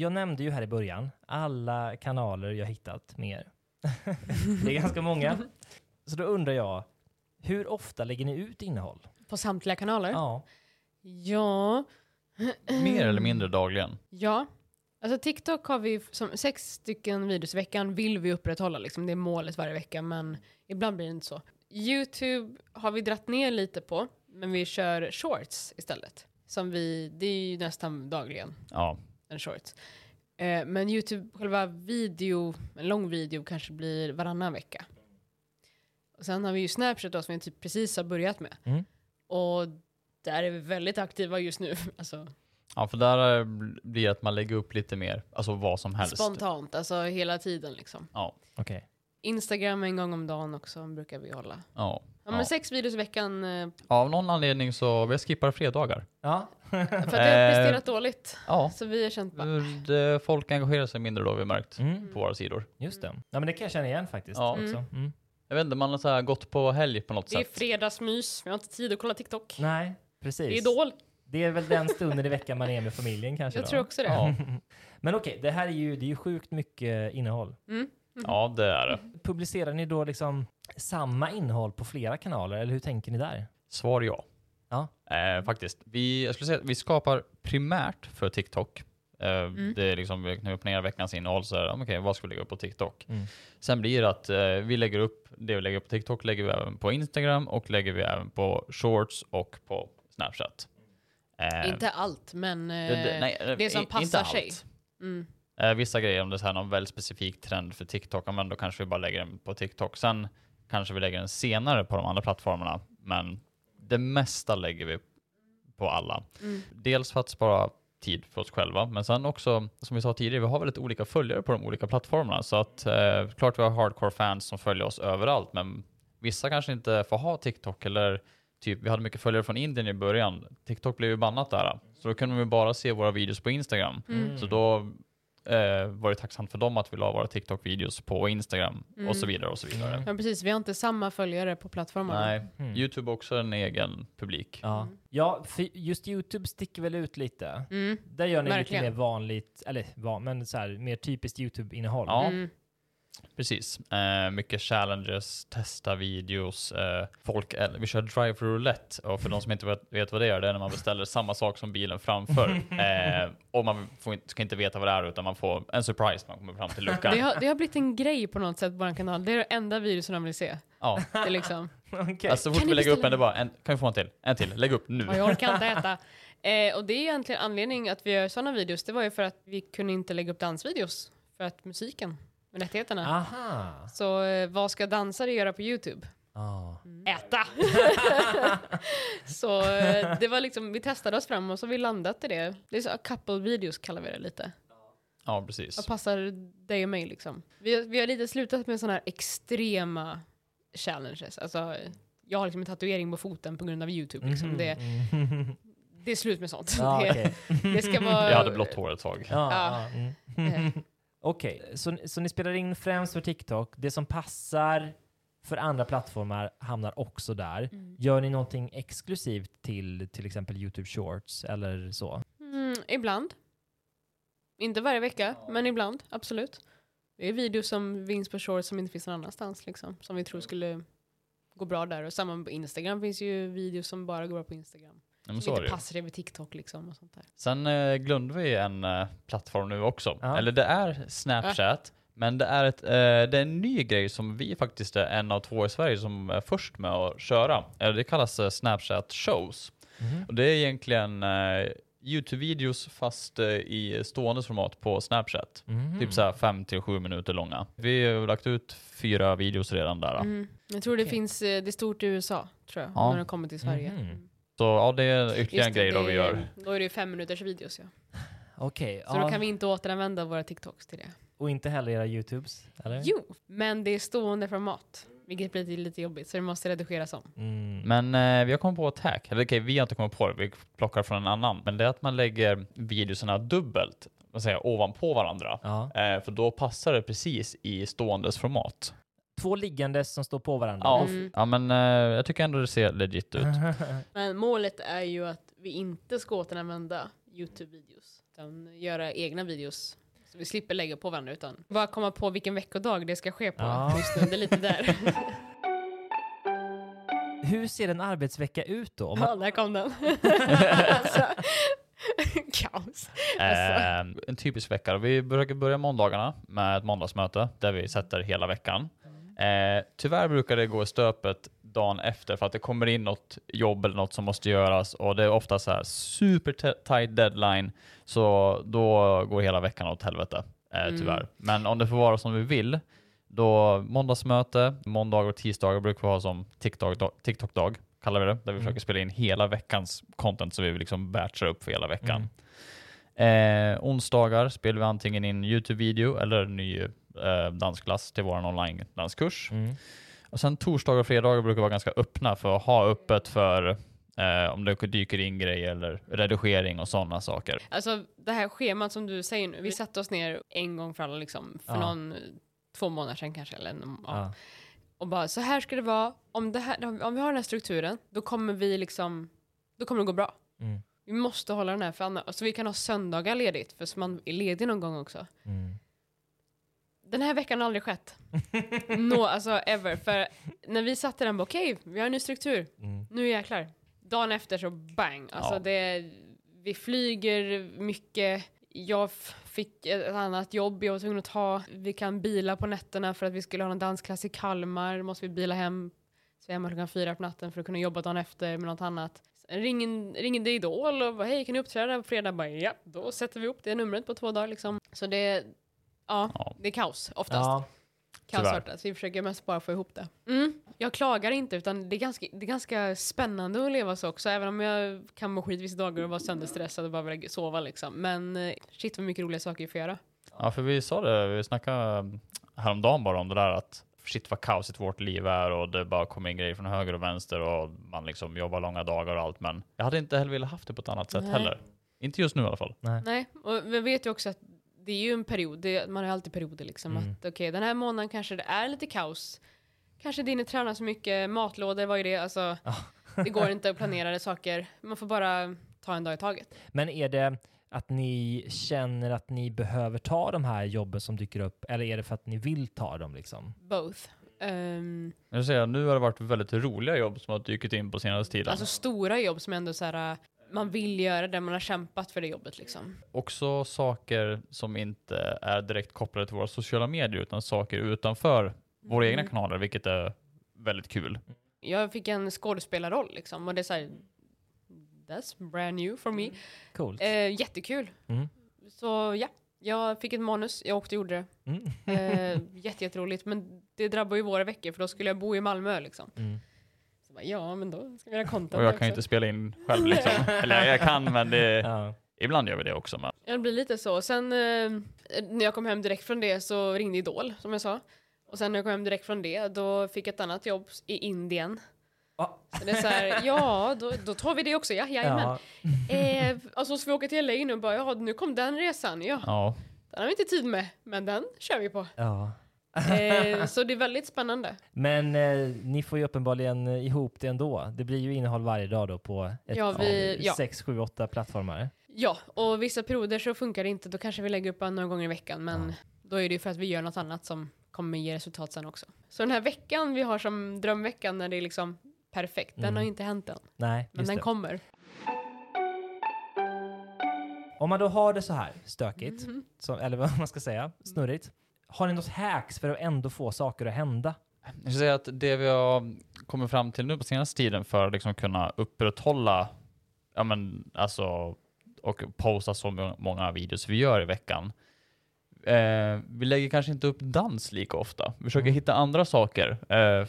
Jag nämnde ju här i början alla kanaler jag hittat med er. det är ganska många. Så då undrar jag, hur ofta lägger ni ut innehåll? På samtliga kanaler? Ja. Ja. mer eller mindre dagligen. Ja. Alltså TikTok har vi som sex stycken videos i veckan vill vi upprätthålla liksom. Det är målet varje vecka men ibland blir det inte så. YouTube har vi dratt ner lite på men vi kör shorts istället. Som vi, det är ju nästan dagligen Ja, en shorts. Eh, men YouTube, själva video, en lång video kanske blir varannan vecka. Och sen har vi ju Snapchat då, som vi typ precis har börjat med. Mm. Och där är vi väldigt aktiva just nu. Alltså ja för där blir det att man lägger upp lite mer, alltså vad som helst. spontant, alltså hela tiden liksom. Ja, Okej. Instagram en gång om dagen också brukar vi hålla. ja. Ja, men ja. sex videos i veckan eh, Av någon anledning så vi skippar fredagar. Ja. för att jag har Eh, presterat dåligt. Ja, Så vi har känt bara, hur det, folk engagerar sig mindre då har vi märkt Mm, på våra sidor. just det. Ja, men det kan jag känna igen faktiskt. Ja. Också. Mm. Jag vet inte, man har så här gått på helg på något det är sätt. fredagsmys, vi har inte tid att kolla TikTok. Nej, precis. Det är idol. Det är väl den stunden i veckan man är med familjen kanske Jag då. tror också det. Ja, Men okej, det här är ju, det är ju sjukt mycket innehåll. Mm. Ja, det är det. Publicerar ni då liksom samma innehåll på flera kanaler eller hur tänker ni där? Svar ja. Ja. Eh, faktiskt. Vi, jag skulle säga att vi skapar primärt för TikTok. Eh, Mm. Det är liksom, när vi planerar veckans innehåll så är det, ja, okej, vad ska vi lägga upp på TikTok? Mm. Sen blir det att eh, vi lägger upp, det vi lägger upp på TikTok lägger vi även på Instagram och lägger vi även på Shorts och på Snapchat. Eh, Inte allt, men eh, det, det, nej, eh, det som passar inte sig. allt. Mm. Eh, vissa grejer, om det är här någon väldigt specifik trend för TikTok, men då kanske vi bara lägger den på TikTok. Sen kanske vi lägger den senare på de andra plattformarna, men det mesta lägger vi på alla. Mm. Dels för att spara tid för oss själva, men sen också, som vi sa tidigare, vi har väldigt olika följare på de olika plattformarna. Så att eh, klart vi har hardcore fans som följer oss överallt, men vissa kanske inte får ha TikTok eller typ, vi hade mycket följare från Indien i början. TikTok blev ju bannat där, så då kunde vi bara se våra videos på Instagram. Mm. Så då eh, var det tacksamt för dem att vi la våra TikTok-videos på Instagram och Mm. så vidare och så vidare. Ja precis, vi har inte samma följare på plattformarna. Nej, Mm. YouTube också en egen publik. Ja. ja, för just YouTube sticker väl ut lite. Mm. Där gör ni Verkligen. lite mer vanligt, eller van, men så här, mer typiskt YouTube-innehåll. Ja. Precis. Eh, mycket challenges, testa videos. Eh, folk, vi kör drive roulette och för de som inte vet, vad det är, det är när man beställer samma sak som bilen framför. Eh, och man får ska inte veta vad det är utan man får en surprise när man kommer fram till luckan. Det, har, det har blivit en grej på något sätt på vår kanal. Det är det enda videon de vill se. Ja. Det är liksom, Okej. Alltså, så fort Kan vi lägger upp en, det bara en, kan vi få en till? En till, lägg upp nu. ja, jag orkar inte äta. Eh, och det är egentligen anledningen att vi gör sådana videos. Det var ju för att vi kunde inte lägga upp dansvideos. För att musiken, rättigheterna. Aha. Så eh, vad ska dansare göra på YouTube? Ah. Äta! så eh, det var liksom, vi testade oss fram och så har vi landat i det. Det är så couple videos kallar vi det lite. Ja, precis. Vad passar dig och mig liksom. Vi, vi har lite slutat med sådana här extrema challenges. Alltså, jag har liksom en tatuering på foten på grund av YouTube. Liksom. Mhm. Det, Mm. det är slut med sånt. Ja, det, okej. det ska vara... Jag hade blått hår ett tag. Ja. ja. Mm. Okej, så, så ni spelar in främst för TikTok. Det som passar för andra plattformar hamnar också där. Mm. Gör ni någonting exklusivt till till exempel YouTube Shorts eller så? Mm, ibland. Inte varje vecka, men ibland. Absolut. Det är videos som vinns på shorts som inte finns någon annanstans. Liksom, som vi tror skulle gå bra där. Och samma på Instagram finns ju videos som bara går bra på Instagram. Ja, men så som inte det passar över TikTok liksom. Och sånt där. Sen eh, glömde vi en eh, plattform nu också. Ja. Eller det är Snapchat, men det är, ett, eh, det är en ny grej som vi faktiskt är en av två i Sverige som är först med att köra. Eh, det kallas eh, Snapchat shows. Mhm. Och det är egentligen eh, YouTube-videos fast eh, i stående format på Snapchat. Mhm. Typ såhär 5 till 7 minuter långa. Vi har lagt ut fyra videos redan där. Mm. Jag tror det finns, det är stort i USA, tror jag, Ja. när det kommer till Sverige. Mm. Så ja, det är ytterligare Just en grej då vi gör. Då är det ju fem minuters videos ja. Okej, Så ja. då kan vi inte återanvända våra TikToks till det. och inte heller era YouTubes? Eller? Jo, men det är stående format. Vilket blir lite jobbigt, så det måste redigeras om. Mm. Men eh, vi har kommit på ett hack. Eller okej, vi har inte kommit på det, vi plockar från en annan. Men det är att man lägger videorna dubbelt, vad säger jag, ovanpå varandra. Ja. Eh, för då passar det precis i ståendes format. Två liggandes som står på varandra. Ja, Mm. ja men eh, jag tycker ändå det ser legit ut. Men målet är ju att vi inte ska återanvända YouTube-videos. Utan göra egna videos. Så vi slipper lägga på varandra utan bara komma på vilken veckodag det ska ske på. Ja. Just nu, det är lite där. Hur ser en arbetsvecka ut då? Man... ja, där kom den. alltså, kaos. Alltså. Eh, en typisk vecka. Vi brukar börja måndagarna med ett måndagsmöte där vi sätter hela veckan. Eh, tyvärr brukar det gå i stöpet dagen efter för att det kommer in något jobb eller något som måste göras och det är ofta så här super tight deadline så då går hela veckan åt helvete eh, Mm. tyvärr. Men om det får vara som vi vill då måndagsmöte, måndagar och tisdagar brukar vi ha som TikTok-dag, TikTok kallar vi det, där vi Mm. försöker spela in hela veckans content så vi liksom batchar upp för hela veckan. Mm. Eh, onsdagar spelar vi antingen in YouTube-video eller ny eh, dansklass till vår online-danskurs. Mm. Och sen torsdagar och fredagar brukar vara ganska öppna för att ha öppet för eh, om det dyker in grejer eller redigering och sådana saker. Alltså det här schemat som du säger nu, vi satte oss ner en gång för alla liksom, för Ja. någon, två månader sedan kanske, eller en- ja. Ja. och bara så här ska det vara, om, det här, om vi har den här strukturen, då kommer vi liksom, då kommer det gå bra. Mm. Vi måste hålla den här, för annars, så vi kan ha söndagar ledigt, för så man är ledig någon gång också. Mm. Den här veckan har aldrig skett. no, alltså ever. För när vi satte den, okej, vi har en ny struktur, Mm. nu jäklar. Dagen efter så bang. Alltså Ja. det, vi flyger mycket. Jag fick ett annat jobb jag var tvungen att ta. Vi kan bila på nätterna för att vi skulle ha en dansklass i Kalmar. måste vi bila hem. Så är hemma klockan fyra på natten för att kunna jobba dagen efter med något annat. Ringer det Idol och bara, hej kan ni uppträda på fredag? Bara, ja, då sätter vi upp det numret på två dagar liksom. Så det, ja, Ja. det är kaos oftast. Ja. Kaosartat. Vi försöker mest bara få ihop det. Mm. Jag klagar inte, utan det är, ganska, det är ganska spännande att leva så också. Även om jag kan må skit vissa dagar och vara sönderstressad och bara vilja sova liksom. Men eh, shit vad mycket roliga saker vi får göra. Ja, för vi sa det, vi snackade häromdagen bara om det där att shit vad kaosigt vårt liv är och det bara kommer in grejer från höger och vänster och man liksom jobbar långa dagar och allt. Men jag hade inte heller velat haft det på ett annat sätt Nej. heller. Inte just nu i alla fall. Nej, och vi vet ju också att det är ju en period, det, man har alltid perioder liksom. Mm. Att okej, den här månaden kanske det är lite kaos. Kanske det inte tränar så mycket, matlådor, vad är det? Alltså, det går inte att planera det saker. Man får bara ta en dag i taget. Men är det att ni känner att ni behöver ta de här jobben som dyker upp eller är det för att ni vill ta dem liksom? Both. Ehm, Jag säga, nu har det varit väldigt roliga jobb som har dykt in på senaste tiden. alltså stora jobb som ändå så här, man vill göra det, man har kämpat för det jobbet liksom. Också saker som inte är direkt kopplade till våra sociala medier utan saker utanför våra egna Mm. kanaler, vilket är väldigt kul. Jag fick en skådespelarroll liksom och det är så här, that's brand new for me. Coolt. Eh, jättekul. Mm. Så ja, jag fick ett manus, jag åkte och gjorde det. Mm. Eh, jätte, jätteroligt, men det drabbar ju våra veckor för då skulle jag bo i Malmö liksom. Mm. Så bara, ja, men då ska vi göra content Och jag också. kan ju inte spela in själv liksom. Eller jag kan, men det, Ja. ibland gör vi det också. Men Ja, det blir lite så. Sen eh, när jag kom hem direkt från det så ringde Idol, som jag sa. Och sen när jag kom hem direkt från det, då fick jag ett annat jobb i Indien. Ja. Så det är så här, ja, då, då tar vi det också, ja, jajamän. Ja. Eh, alltså, så vi åker till LA nu och bara, ja, nu kom den resan, ja. ja, Den har vi inte tid med, men den kör vi på. ja. Eh, så det är väldigt spännande. Men eh, ni får ju uppenbarligen eh, ihop det ändå. Det blir ju innehåll varje dag då på ett, Ja, vi- ja. sex, sju, åtta plattformar. Ja, och vissa perioder så funkar det inte, då kanske vi lägger upp en några gånger i veckan, men då är det ju för att vi gör något annat som kommer ge resultat sen också. Så den här veckan vi har som drömveckan när det är liksom perfekt, den Mm. har inte hänt än, Nej, men den det. kommer. Om man då har det så här stökigt, Mhm. så, eller vad man ska säga, snurrigt. Har ni något hacks för att ändå få saker att hända? jag ska säga att det vi har kommit fram till nu på senaste tiden för att liksom kunna upprätthålla, ja men alltså, och posta så må- många videos vi gör i veckan. Eh, vi lägger kanske inte upp dans lika ofta. Vi försöker Mm. hitta andra saker. Eh,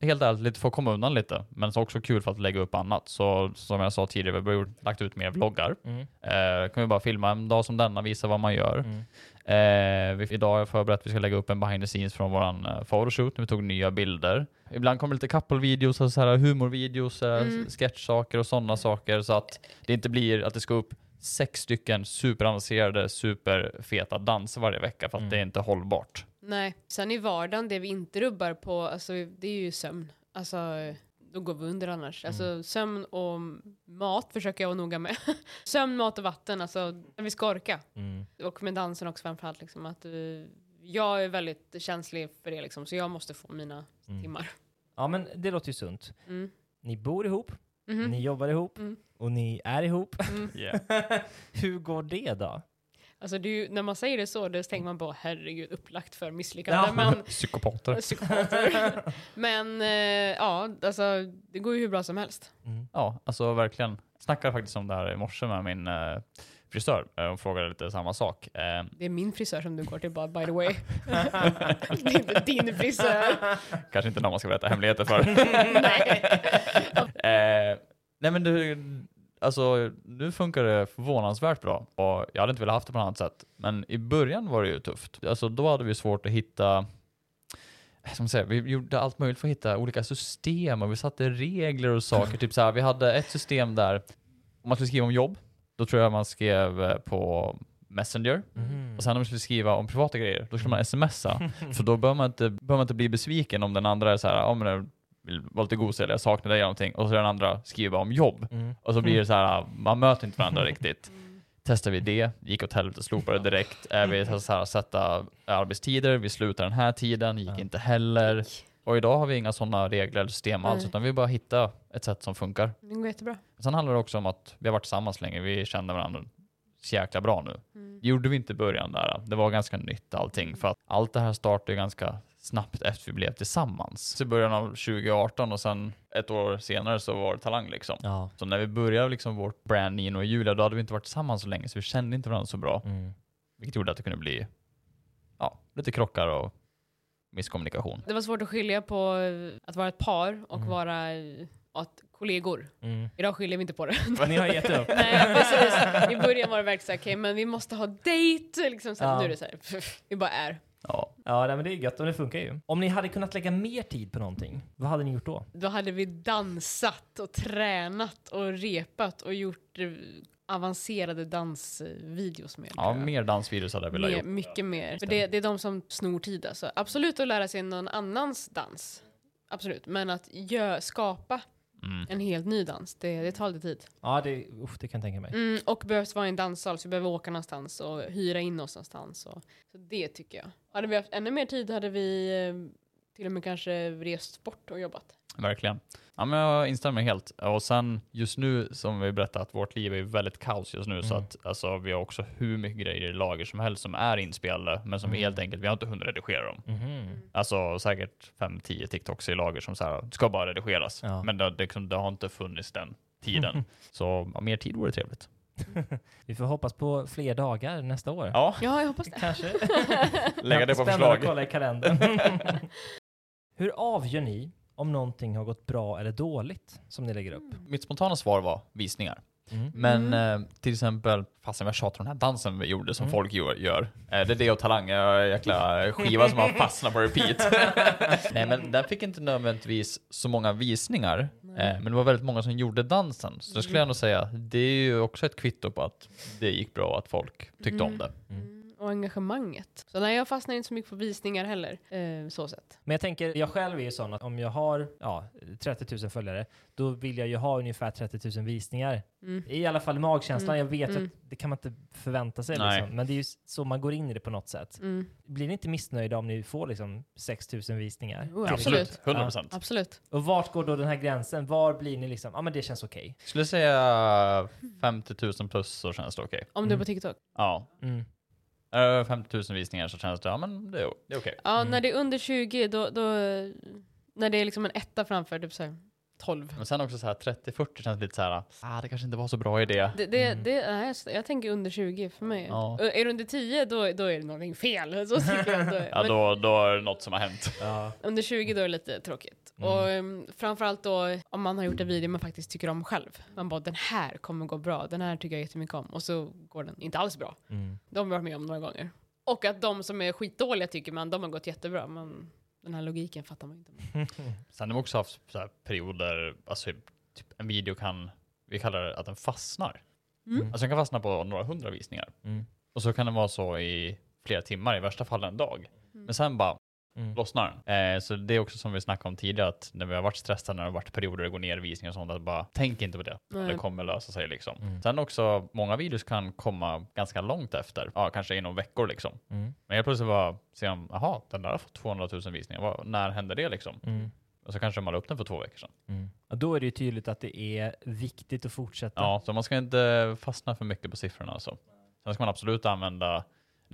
helt ärligt, lite för att komma undan lite. Men så också kul för att lägga upp annat. Så som jag sa tidigare, vi har lagt ut mer vloggar. Mm. Eh, kan vi bara filma en dag som denna, visa vad man gör. Mm. Eh, vi, idag har jag förberett att vi ska lägga upp en behind the scenes från våran eh, photoshoot när vi tog nya bilder. Ibland kommer lite couple-videos, och så här humorvideos, eh, Mm. sketchsaker och sådana saker så att det inte blir att det ska upp sex stycken superavancerade, superfeta danser varje vecka för att Mm. det är inte hållbart. Nej, sen i vardagen, det vi inte rubbar på, alltså det är ju sömn. Alltså, då går vi under annars. Alltså sömn och mat försöker jag vara noga med. sömn, mat och vatten, alltså när vi ska orka. Mm. Och med dansen också framförallt, liksom, att eh, jag är väldigt känslig för det liksom, så jag måste få mina Mm. timmar. Ja, men det låter ju sunt. Mm. Ni bor ihop, Mhm. ni jobbar ihop Mm. och ni är ihop. Mm. Hur går det då? Alltså ju, när man säger det så, då tänker man på herregud upplagt för misslyckande. Ja. Men, Psykopater. psykopater. men eh, ja, alltså det går ju hur bra som helst. Mm. Ja, alltså verkligen. Snackade faktiskt om det här i morse med min eh, frisör eh, och frågade lite samma sak. Eh, Det är min frisör som du går till bara, by the way. det är inte din frisör. Kanske inte någon man ska berätta hemligheter för. eh, nej men du, alltså nu funkar det förvånansvärt bra och jag hade inte velat haft det på något annat sätt. Men i början var det ju tufft. Alltså då hade vi svårt att hitta som säger, vi gjorde allt möjligt för att hitta olika system och vi satte regler och saker. typ så här, vi hade ett system där om man skulle skriva om jobb, då tror jag man skrev eh, på Messenger. Mm. Och sen om man skulle skriva om privata grejer, då skulle man smsa. För då behöver man, inte, behöver man inte bli besviken om den andra är så här, ja men vill vara lite gosig eller jag saknar dig eller någonting. Och så den andra skriver om jobb. Mm. Och så blir det så här, man möter inte varandra riktigt. Testar vi det, gick åt helvete, slopade direkt. Är vi så här, sätta arbetstider, vi slutar den här tiden, gick inte heller. Och idag har vi inga sådana regler eller system alls, utan vi bara hitta ett sätt som funkar. Det går jättebra. Sen handlar det också om att vi har varit tillsammans länge, vi känner varandra så jäkla bra nu. Mm. Gjorde vi inte i början där. Det var ganska nytt allting för att allt det här startade ganska snabbt efter vi blev tillsammans. Så i början av 2018 och sen ett år senare så var det Talang liksom. Ja. Så när vi började liksom vårt brand Nino och Julia, då hade vi inte varit tillsammans så länge så vi kände inte varandra så bra. Mm. Vilket gjorde att det kunde bli ja, lite krockar och misskommunikation. Det var svårt att skilja på eh, att vara ett par och vara eh, att kollegor. Mm. Idag skiljer vi inte på det. Ni har gett upp. Nej, precis. I början var det verkligen såhär, okej men vi måste ha dejt. Liksom, så Ja. Nu är det såhär, vi bara är. Ja. Ja, nej, men det är gött och det funkar ju. Om ni hade kunnat lägga mer tid på någonting, vad hade ni gjort då? Då hade vi dansat och tränat och repat och gjort eh, avancerade dansvideos med. ja, jag. mer dansvideos hade jag velat Mer, gjort. mycket mer. För det, det är de som snor tid alltså. Absolut att lära sig någon annans dans. Absolut. Men att gö, skapa Mm. en helt ny dans, det, det tar lite tid. Ja, det, uff, det kan jag tänka mig. Mm, och behövs vara i en danssal så vi behöver åka någonstans och hyra in oss någonstans. Och, så det tycker jag. Hade vi haft ännu mer tid hade vi eh, till och med kanske rest bort och jobbat. Verkligen. Ja, men jag instämmer helt. Och sen just nu, som vi berättat, att vårt liv är väldigt kaos just nu, så Mm. att alltså, vi har också hur mycket grejer i lager som helst som är inspelade, men som vi Mm. helt enkelt, vi har inte hunnit redigera dem. Mhm. Alltså säkert 5-10 TikToks i lager som så här, ska bara redigeras. Ja. Men det, det, det har inte funnits den tiden. så ja, mer tid vore trevligt. Vi får hoppas på fler dagar nästa år. Ja, Ja, jag hoppas det. Kanske. lägga det på Spännande förslag. att kolla i kalendern. Hur avgör ni om någonting har gått bra eller dåligt som ni lägger upp? Mitt spontana svar var visningar. Mm. Men eh, till exempel, fastän jag tjatar om den här dansen vi gjorde som Mm. folk gör, gör. Eh, det är det och Talang, en jäkla skiva som har fastnat på repeat. Nej men den fick inte nödvändigtvis så många visningar, eh, men det var väldigt många som gjorde dansen. Så det skulle jag nog säga, det är ju också ett kvitto på att det gick bra, att folk tyckte om det. Mm, och engagemanget. Så nej, jag fastnar inte så mycket på visningar heller. Eh, så sett. Men jag tänker, jag själv är ju sån att om jag har ja, 30 000 följare, då vill jag ju ha ungefär 30 000 visningar. Mm. I alla fall magkänslan. Mm. Jag vet Mm. att det kan man inte förvänta sig. Nej. Liksom. Men det är ju så man går in i det på något sätt. Mm. Blir ni inte missnöjda om ni får liksom 6 000 visningar? Till absolut. slut? 100 procent. Absolut. Och vart går då den här gränsen? Var blir ni liksom, ja men det känns okej? Skulle säga 50 000 plus så känns det okej. Om du är Mm. på TikTok. Ja. Eh, 50 000 visningar så känns det, ja men det är, det är okej. Ja, Mm. när det är under 20, då, då när det är liksom en etta framför, typ såhär 12. Men sen också så här 30-40 känns lite så här, ah det kanske inte var så bra idé. Det, det, Mm. det, nej, jag- tänker under 20 för mig. Ja. Är du under 10 då, då är det någonting fel. Så tycker jag. Då, Ja då, då är det något som har hänt. Ja. Under 20 då är det lite tråkigt. Mm. Och um, framförallt då om man har gjort en video man faktiskt tycker om själv. Man bara den här kommer gå bra, den här tycker jag jättemycket om. Och så går den inte alls bra. Mm. De har varit med om några gånger. Och att de som är skitdåliga tycker man, de har gått jättebra. Men den här logiken fattar man inte. Sen har vi också haft så här perioder, alltså typ en video kan, vi kallar det att den fastnar. Mm. Alltså den kan fastna på några hundra visningar. Mm. Och så kan det vara så i flera timmar, i värsta fall en dag. Men sen bara Mm. lossnar. Eh, så det är också som vi snackade om tidigare, att när vi har varit stressade, när det har varit perioder det går ner visningar och sånt, att bara tänk inte på det. Nej. Det kommer lösa sig liksom. Mm. Sen också, många videos kan komma ganska långt efter, ja kanske inom veckor liksom. Mm. Men helt plötsligt bara ser de, jaha, den där har fått 200 000 visningar, Vad, när hände det liksom? Mm. Och så kanske de la upp den för två veckor sedan. Mm. Och då är det ju tydligt att det är viktigt att fortsätta. Ja, så man ska inte fastna för mycket på siffrorna alltså. Sen ska man absolut använda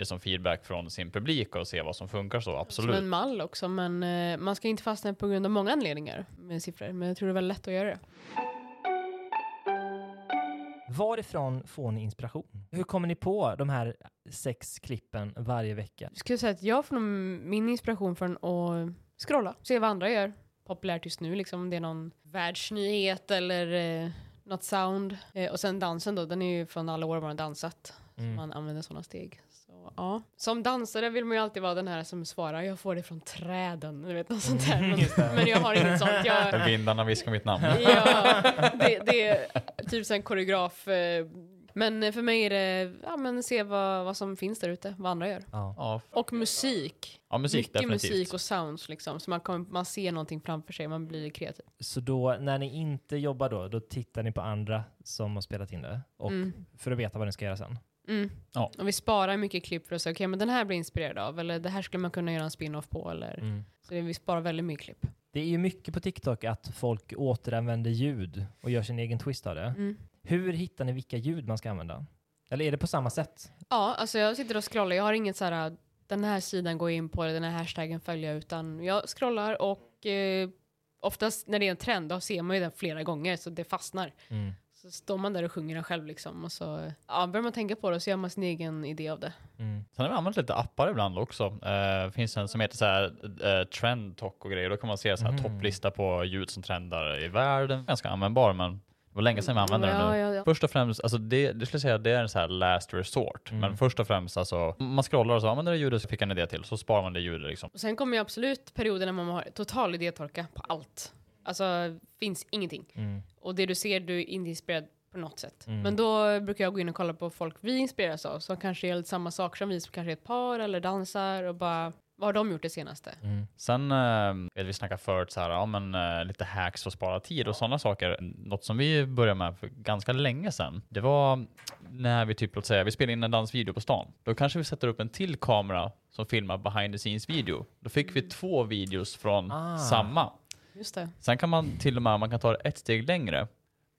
det som feedback från sin publik och se vad som funkar så, Som absolut. en mall också, men eh, man ska inte fastna på grund av många anledningar med siffror. Men jag tror det är väldigt lätt att göra det. Varifrån får ni inspiration? Hur kommer ni på de här sex klippen varje vecka? Jag skulle säga att jag får min inspiration från att scrolla, se vad andra gör. Populärt just nu, liksom om det är någon världsnyhet eller eh, något sound. Eh, och sen dansen då, den är ju från alla år man har dansat. Mm. Man använder sådana steg. Ja. Som dansare vill man ju alltid vara den här som svarar, jag får det från träden. Du vet, något sånt där. Mm, det. Men, men jag har inget sånt. Jag, Vindarna viskar mitt namn. ja, det, det är typ en koreograf. eh, Men för mig är det, ja men se vad, vad som finns där ute, vad andra gör. Ja, Och musik. ja musik Mycket definitivt. musik och sounds liksom. Så man, kommer, man ser någonting framför sig, man blir kreativ. Så då, när ni inte jobbar då, då tittar ni på andra som har spelat in det? Och Mm. för att veta vad ni ska göra sen? Mm. Ja. Och vi sparar mycket klipp för att säga, okej men den här blir inspirerad av, eller det här skulle man kunna göra en spin-off på, eller Mm. så vi sparar väldigt mycket klipp. Det är ju mycket på TikTok att folk återanvänder ljud och gör sin egen twist av det. Mm. Hur hittar ni vilka ljud man ska använda? Eller är det på samma sätt? Ja, alltså jag sitter och scrollar, jag har inget så här, den här sidan går jag in på, eller den här hashtaggen följer jag, utan jag scrollar och eh, oftast när det är en trend, då ser man ju den flera gånger, så det fastnar. Mm. Så står man där och sjunger den själv liksom och så ja, börjar man tänka på det och så gör man sin egen idé av det. Mm. Sen har vi använt lite appar ibland också. Det finns en som heter så här, eh, Trend Talk och grejer. Då kan man se så här Mhm. topplista på ljud som trendar i världen. Ganska användbar, men det var länge sedan vi använde den Ja, nu. ja, ja. Först och främst, alltså det, det skulle säga, det är en så här last resort. Mm. Men först och främst, alltså, man scrollar och så, ja men det ljudet så fick en idé till, så sparar man det ljudet liksom. Och sen kommer ju absolut perioder när man har total idétorka på allt. Alltså finns ingenting. Mm. Och det du ser, du är inte inspirerad på något sätt. Mm. Men då brukar jag gå in och kolla på folk vi inspireras av, som kanske gör samma saker som vi, som kanske är ett par eller dansar och bara, vad har de gjort det senaste? Mm. Sen, eh, vi snackade förut så här, ja men eh, lite hacks för att spara tid och sådana saker. Något som vi började med för ganska länge sedan, det var när vi typ, låt säga, vi spelade in en dansvideo på stan. Då kanske vi sätter upp en till kamera som filmar behind the scenes video. Då fick vi två videos från Ah. samma. Just det. Sen kan man till och med, man kan ta det ett steg längre.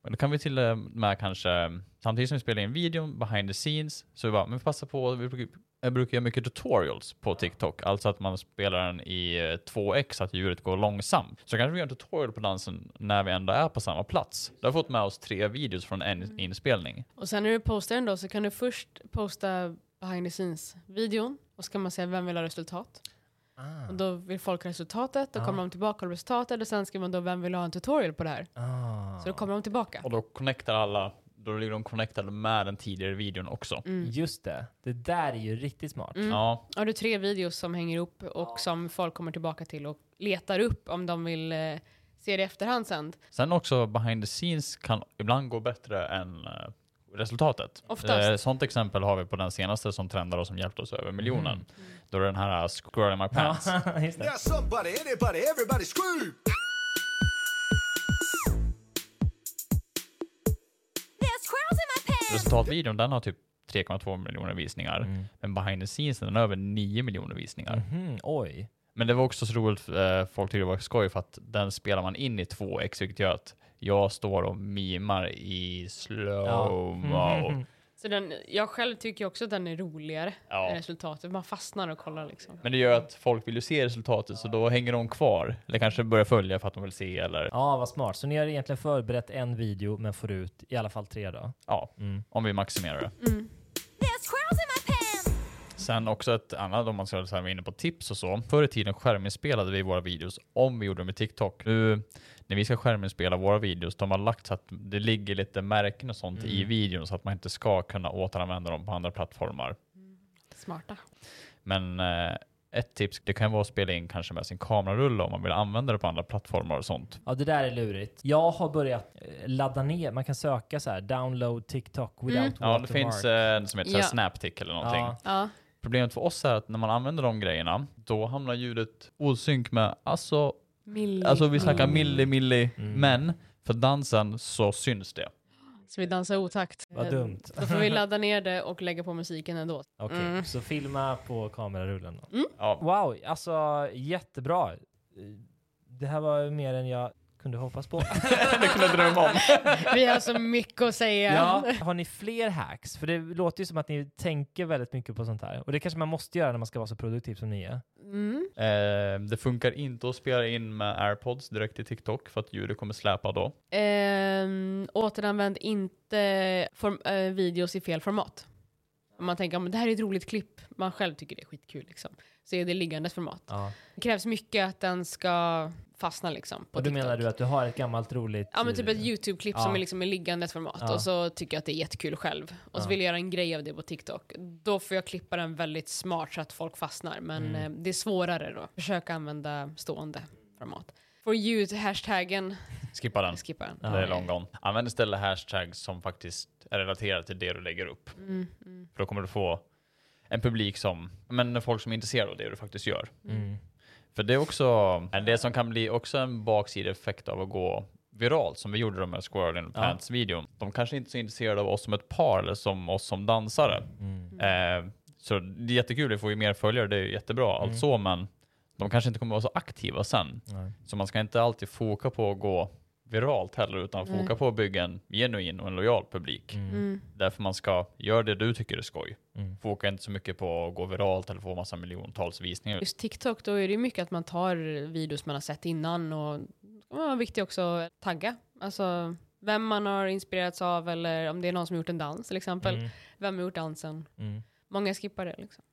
Då kan vi till och med kanske, samtidigt som vi spelar in videon behind the scenes, så vi bara, men vi passar på, vi brukar, jag brukar göra mycket tutorials på TikTok, alltså att man spelar den i eh, 2x, så att ljudet går långsamt. Så kanske vi gör en tutorial på dansen när vi ändå är på samma plats. Då har vi fått med oss tre videos från en inspelning. Och sen när du postar den då så kan du först posta behind the scenes-videon och så kan man säga vem vill ha resultat. Ah. Och då vill folk ha resultatet, då Ah. kommer de tillbaka och resultatet och sen skriver man då vem vill ha en tutorial på det här. Ah. Så då kommer de tillbaka. Och då connectar alla, då ligger de connectade med den tidigare videon också. Just det, det där är ju riktigt smart. Mm. Ja, Har du tre videos som hänger ihop och som folk kommer tillbaka till och letar upp om de vill eh, se det i efterhand sen. Sen också behind the scenes kan ibland gå bättre än eh, resultatet. Oftast. Eh, sånt exempel har vi på den senaste som trendar och som hjälpt oss över miljonen. Mm. Då är det den här uh, squirrel in my pants. Now somebody, anybody, everybody scream! Resultatvideon den har typ 3,2 miljoner visningar. Mm. Men behind the scenes den har över 9 miljoner visningar. Mhm, oj. Men det var också så roligt, eh, folk tyckte det var skoj för att den spelar man in i 2x vilket gör att jag står och mimar i slow-mo. Så den, jag själv tycker också att den är roligare Ja. än resultatet. Man fastnar och kollar liksom. Men det gör att folk vill ju se resultatet så då hänger de kvar. Eller kanske börjar följa för att de vill se eller Ja, vad smart. Så ni har egentligen förberett en video men får ut i alla fall tre då? ja, Mm. om vi maximerar det. Sen också ett annat om man ska vara inne på tips och så. Förr i tiden skärminspelade vi våra videos om vi gjorde dem i TikTok. Nu när vi ska skärminspela våra videos, de har lagt så att det ligger lite märken och sånt i videon så att man inte ska kunna återanvända dem på andra plattformar. Smarta. Men eh, ett tips, det kan vara att spela in kanske med sin kamerarulle om man vill använda det på andra plattformar och sånt. Ja, det där är lurigt. Jag har börjat eh, ladda ner, man kan söka så här, download TikTok without Mm. Ja, det finns eh, en som heter Ja. Snaptic eller någonting. Ja. Ja. Problemet för oss är att när man använder de grejerna, då hamnar ljudet osynk med, alltså, Milli, alltså vi snackar milli. milli milli, Mm. men för dansen så syns det. Så vi dansar otakt. Vad Eh, dumt. Då får vi ladda ner det och lägga på musiken ändå. Okej, Mm. så filma på kamerarullen då. Ja, Wow, alltså jättebra. Det här var mer än jag kunde hoppas på. det kunde drömma om. Vi har så mycket att säga. ja. Har ni fler hacks? För det låter ju som att ni tänker väldigt mycket på sånt här. Och det kanske man måste göra när man ska vara så produktiv som ni är. Mm. Eh, det funkar inte att spela in med airpods direkt i TikTok för att ljudet kommer släpa då. Ehm, återanvänd inte form, eh, videos i fel format. Om man tänker att det här är ett roligt klipp, man själv tycker det är skitkul liksom. Så är det liggandes format. Ja. Det krävs mycket att den ska fastna liksom på Och då TikTok. menar du att du har ett gammalt roligt... Ja men typ ett eh, YouTube-klipp Ja. som är liksom i liggandes format Ja. och så tycker jag att det är jättekul själv. Och så vill jag göra en grej av det på TikTok. Då får jag klippa den väldigt smart så att folk fastnar. Men Mm. eh, det är svårare då. Försök använda stående format. For you, hashtaggen, Skippa den. skippa den. Ja. Det är long gone. Använd istället hashtags som faktiskt är relaterade till det du lägger upp. Mm, mm. För då kommer du få en publik som, men folk som är intresserade av det du faktiskt gör. Mm. För det är också, det som kan bli också en baksideffekt av att gå viralt, som vi gjorde då med Squirrel in the Ja. Pants-videon. De kanske inte är så intresserade av oss som ett par eller som oss som dansare. Mm. Eh, så det är jättekul, vi får ju mer följare, det är ju jättebra, Mm. allt så, men de kanske inte kommer vara så aktiva sen. Nej. Så man ska inte alltid foka på att gå viralt heller, utan Nej. foka på att bygga en genuin och en lojal publik. Mm. Mm. Därför man ska göra det du tycker är skoj. Mm. Foka inte så mycket på att gå viralt eller få massa miljontals visningar. Just TikTok, då är det mycket att man tar videos man har sett innan och det var viktigt också att tagga. Alltså Vem man har inspirerats av eller om det är någon som gjort en dans till exempel. Mm. Vem har gjort dansen? Mm. Många skippar det liksom.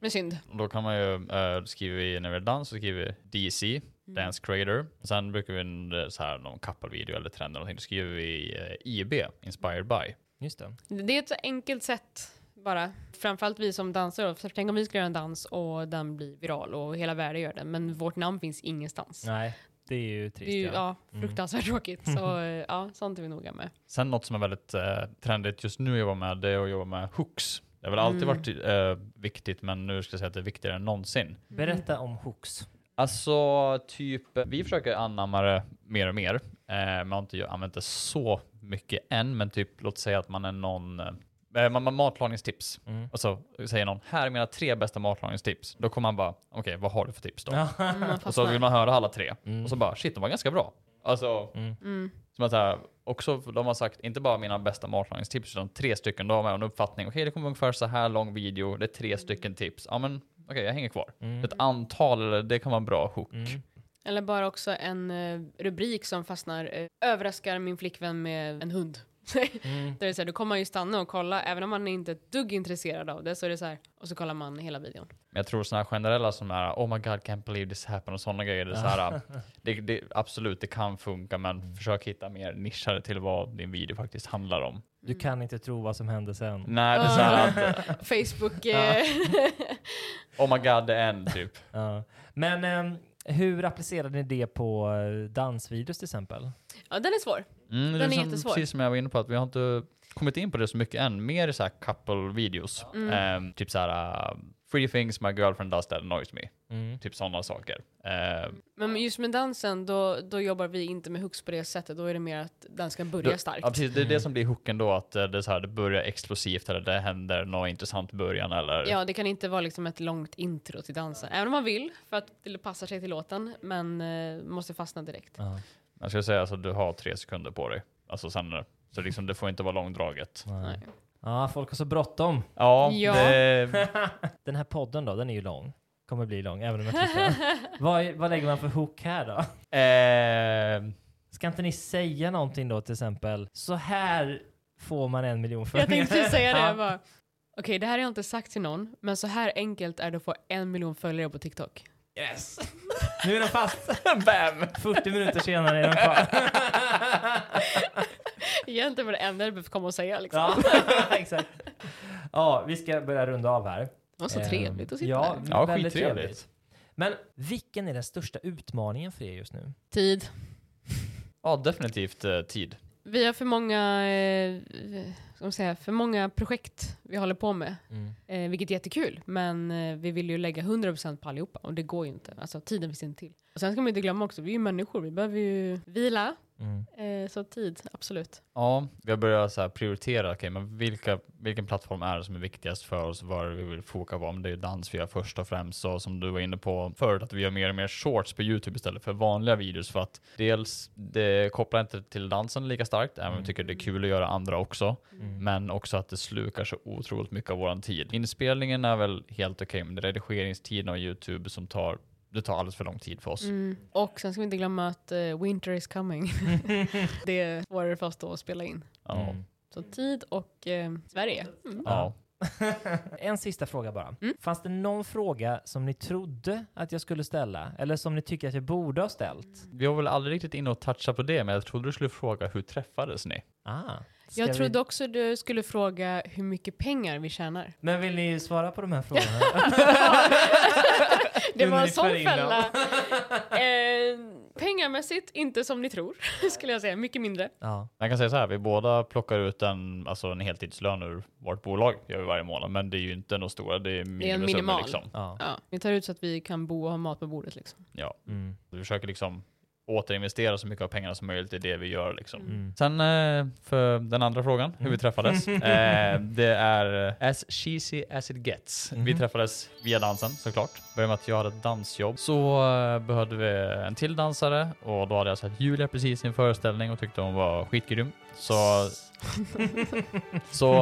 Men synd. Då kan man ju, äh, skriver vi när vi är dans så skriver vi DC, Dance Creator. Sen brukar vi en, så här, någon couple-video eller trend eller någonting, då skriver vi eh, IB, Inspired by. Just det. Det är ett så enkelt sätt bara. Framförallt vi som dansare. För tänk om vi skulle göra en dans och den blir viral och hela världen gör den. Men vårt namn finns ingenstans. Nej, det är ju trist. det är ju ja. ja, Mm. fruktansvärt tråkigt. Så eh, ja, sånt är vi noga med. Sen något som är väldigt eh, trendigt just nu att jobba med, det är att jobba med hooks. Det har väl alltid Mm. varit eh, viktigt, men nu ska jag säga att det är viktigare än någonsin. Berätta om hooks. Alltså, typ, vi försöker anamma det mer och mer. Eh, man har inte använt det så mycket än, men typ, låt säga att man är någon eh, man, man matlagningstips. Mm. Och så säger någon, här är mina tre bästa matlagningstips. Då kommer man bara, okej, vad har du för tips då? Mm, Och så vill man höra alla tre. Mm. Och så bara, shit, de var ganska bra. Alltså, Mm. som att här, också, de har sagt, inte bara mina bästa matlagningstips, utan tre stycken. Då har man en uppfattning, okej, det kommer ungefär så här lång video, det är tre stycken tips. Ja, men okej, jag hänger kvar. Mm. Ett antal, eller det kan vara en bra hook. Mm. Eller bara också en eh, rubrik som fastnar. Eh, överraskar min flickvän med en hund. Mm. Där det är så här, då kommer man ju stanna och kolla, även om man är inte är ett dugg intresserad av det, så är det så här, och så kollar man hela videon. Men jag tror sådana här generella som är oh my god, can't believe this happened och sådana grejer. Det är så här, det, det, absolut, det kan funka, men försök hitta mer nischade till vad din video faktiskt handlar om. Du kan inte tro vad som hände sen. Nej, det är så här att Facebook... Eh, oh my god, the end typ. Men ehm, hur applicerade ni det på eh, dansvideos till exempel? ja, den är svår. Mm, det Den är som, jättesvår. Precis som jag var inne på, att vi har inte kommit in på det så mycket än. Mer så här couple videos. Mm. Ehm, typ så här, uh, three things my girlfriend does that annoys me. Mm. Typ sådana saker. Ehm, Men just med dansen, då, då jobbar vi inte med hooks på det sättet. Då är det mer att den ska börja Då- starkt. Ja, precis. Det är det som blir hooken då, att eh, det, är så här, det börjar explosivt eller det händer något intressant i början eller... Ja, det kan inte vara liksom ett långt intro till dansen. Även om man vill, för att det passar sig till låten, men eh, måste fastna direkt. Ja. Jag skulle säga alltså du har tre sekunder på dig. Alltså sen, så liksom, det får inte vara långdraget. Nej. Ja, folk har så bråttom. Ja, Ja. Det, Den här podden då, den är ju lång. Kommer bli lång, även om jag tittar. vad, är- vad lägger man för hook här då? eh, Ska inte ni säga någonting då till exempel? Så här får man en miljon Jag följare. tänkte ju säga det, Ja. jag bara, okej det här har jag inte sagt till någon, men så här enkelt är det att få en miljon följare på TikTok. Yes! Nu är den fast. Bam! 40 minuter senare är den kvar. Egentligen var det enda jag behövde komma och säga liksom. ja, exakt. Ja, vi ska börja runda av här. Det var så Ehm, trevligt att sitta ja, här. Ja, väldigt skittrevligt. trevligt. Men vilken är den största utmaningen för er just nu? Tid. Ja, definitivt eh, tid. Vi har för många, eh, ska man säga, för många projekt vi håller på med. Eh, vilket är jättekul, men eh, vi vill ju lägga 100% på allihopa och det går ju inte. Alltså tiden finns inte till. Och sen ska man inte glömma också, vi är ju människor, vi behöver ju vila. Mm. Eh, så tid, absolut. Ja, vi har börjat så här prioritera, okej, men vilka, vilken plattform är det som är viktigast för oss? Vad vi vill foka på? Om det är dans vi gör först och främst, så som du var inne på förut, att vi gör mer och mer shorts på YouTube istället för vanliga videos, för att dels, det kopplar inte till dansen lika starkt, även om vi tycker det är kul att göra andra också, men också att det slukar så otroligt mycket av våran tid. Inspelningen är väl helt okej, men det är redigeringstiden av YouTube som tar det tar alldeles för lång tid för oss. Mm. Och sen ska vi inte glömma att eh, winter is coming. det är svårare för oss då att spela in. Mm. Så tid och eh, Sverige. Mm. Ja. en sista fråga bara. Mm. Fanns det någon fråga som ni trodde att jag skulle ställa? Eller som ni tycker att jag borde ha ställt? Vi var väl aldrig riktigt inne och toucha på det, men jag trodde du skulle fråga hur träffades ni? Ah. Ska Jag vi- trodde också du skulle fråga hur mycket pengar vi tjänar. Men vill ni svara på de här frågorna? Det var en sån fälla. eh, pengamässigt inte som ni tror, skulle jag säga. Mycket mindre. ja. Jag kan säga så här, vi båda plockar ut en, alltså en heltidslön ur vårt bolag gör vi varje månad, men det är ju inte något stora, det är minimisummor minimal. liksom. ja. Ja, vi tar ut så att vi kan bo och ha mat på bordet. Liksom. Ja, Mm. vi försöker liksom återinvestera så mycket av pengarna som möjligt i det vi gör liksom. Mm. Sen eh, för den andra frågan, hur vi träffades. eh, det är eh, as cheesy as it gets. Vi Mhm. träffades via dansen såklart. Började med att jag hade ett dansjobb. Så eh, behövde vi en till dansare och då hade jag sett Julia precis i en föreställning och tyckte hon var skitgrym. Så, så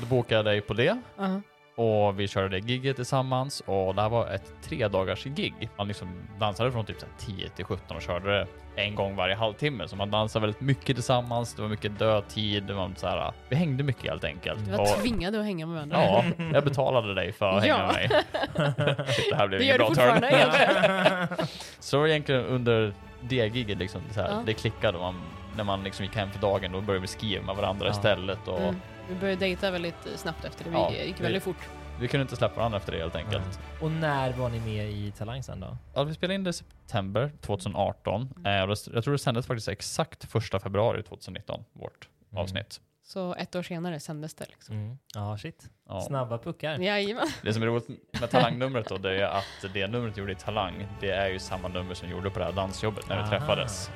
då bokade jag dig på det. Uh-huh. Och vi körde det gigget tillsammans och det här var ett tre dagars gig. Man liksom dansade från typ så här 10 till 17 och körde det en gång varje halvtimme. Så man dansade väldigt mycket tillsammans. Det var mycket dödtid. Det var så här, vi hängde mycket helt enkelt. Vi var Och- tvingade att hänga med varandra. Ja, jag betalade dig för att hänga Ja. med mig. Det här blev Det ingen bra turn. Så egentligen under det giget liksom, så här, Ja. det klickade. Man, när man liksom gick hem för dagen, då började vi skriva med varandra Ja. istället. Och Mm. Vi började dejta väldigt eh, snabbt efter det. Vi Ja, gick vi- väldigt fort. Vi kunde inte släppa varandra efter det helt enkelt. Mm. Och när var ni med i Talang sen då? Ja, vi spelade in det i september 2018. Eh, och det, jag tror det sändes faktiskt exakt första februari 2019, vårt Mm. avsnitt. Så ett år senare sändes det. Liksom. Mm. Ja, shit. Ja. Snabba puckar. Jajamän. Det som är roligt med Talangnumret då, det är att det numret gjorde i Talang, det är ju samma nummer som gjorde på det här dansjobbet när vi Aha. träffades.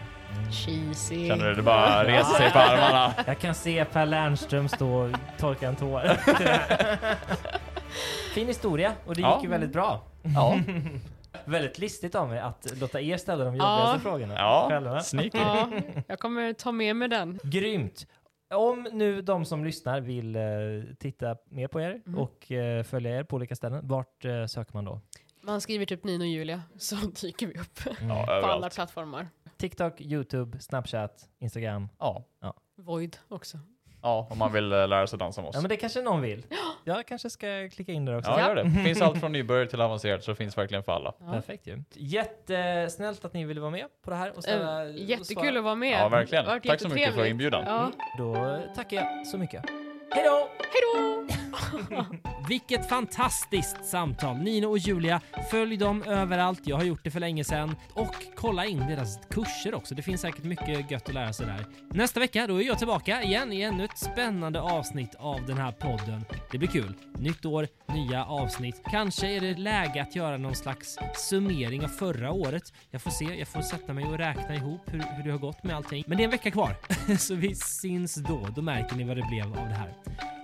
Cheesy. Känner du det bara reser sig på armarna? Jag kan se Per Lernström stå och torka en tår. fin historia och det gick Ja. ju väldigt bra. Ja. Väldigt listigt av mig att låta er ställa de Ja. jobbigaste frågorna Ja, själva. sneaky. Ja, jag kommer ta med mig den. Grymt! Om nu de som lyssnar vill eh, titta mer på er Mm. och eh, följa er på olika ställen, vart eh, söker man då? Man skriver typ Nino och Julia så dyker vi upp Ja, på alla överallt. plattformar. TikTok, YouTube, Snapchat, Instagram. Ja. Void också. ja, om man vill eh, lära sig dansa med oss. Ja men det kanske någon vill. Jag kanske ska klicka in där också. Ja, gör det. Finns allt från nybörjare till avancerat så det finns verkligen för alla. Ja. Perfekt ju. Jättesnällt att ni ville vara med på det här och ställa, Eh, och Jättekul svara. att vara med. Ja, verkligen. Det har varit Tack så mycket för jättetrevligt. inbjudan. Ja. Då tackar jag så mycket. Hej då! Hejdå! Vilket fantastiskt samtal! Nino och Julia, följ dem överallt. Jag har gjort det för länge sedan. Och kolla in deras kurser också. Det finns säkert mycket gött att lära sig där. Nästa vecka då är jag tillbaka igen i ännu ett spännande avsnitt av den här podden. Det blir kul. Nytt år, nya avsnitt. Kanske är det läge att göra någon slags summering av förra året. Jag får se, jag får sätta mig och räkna ihop hur, hur det har gått med allting. Men det är en vecka kvar, så vi syns då. Då märker ni vad det blev av det här.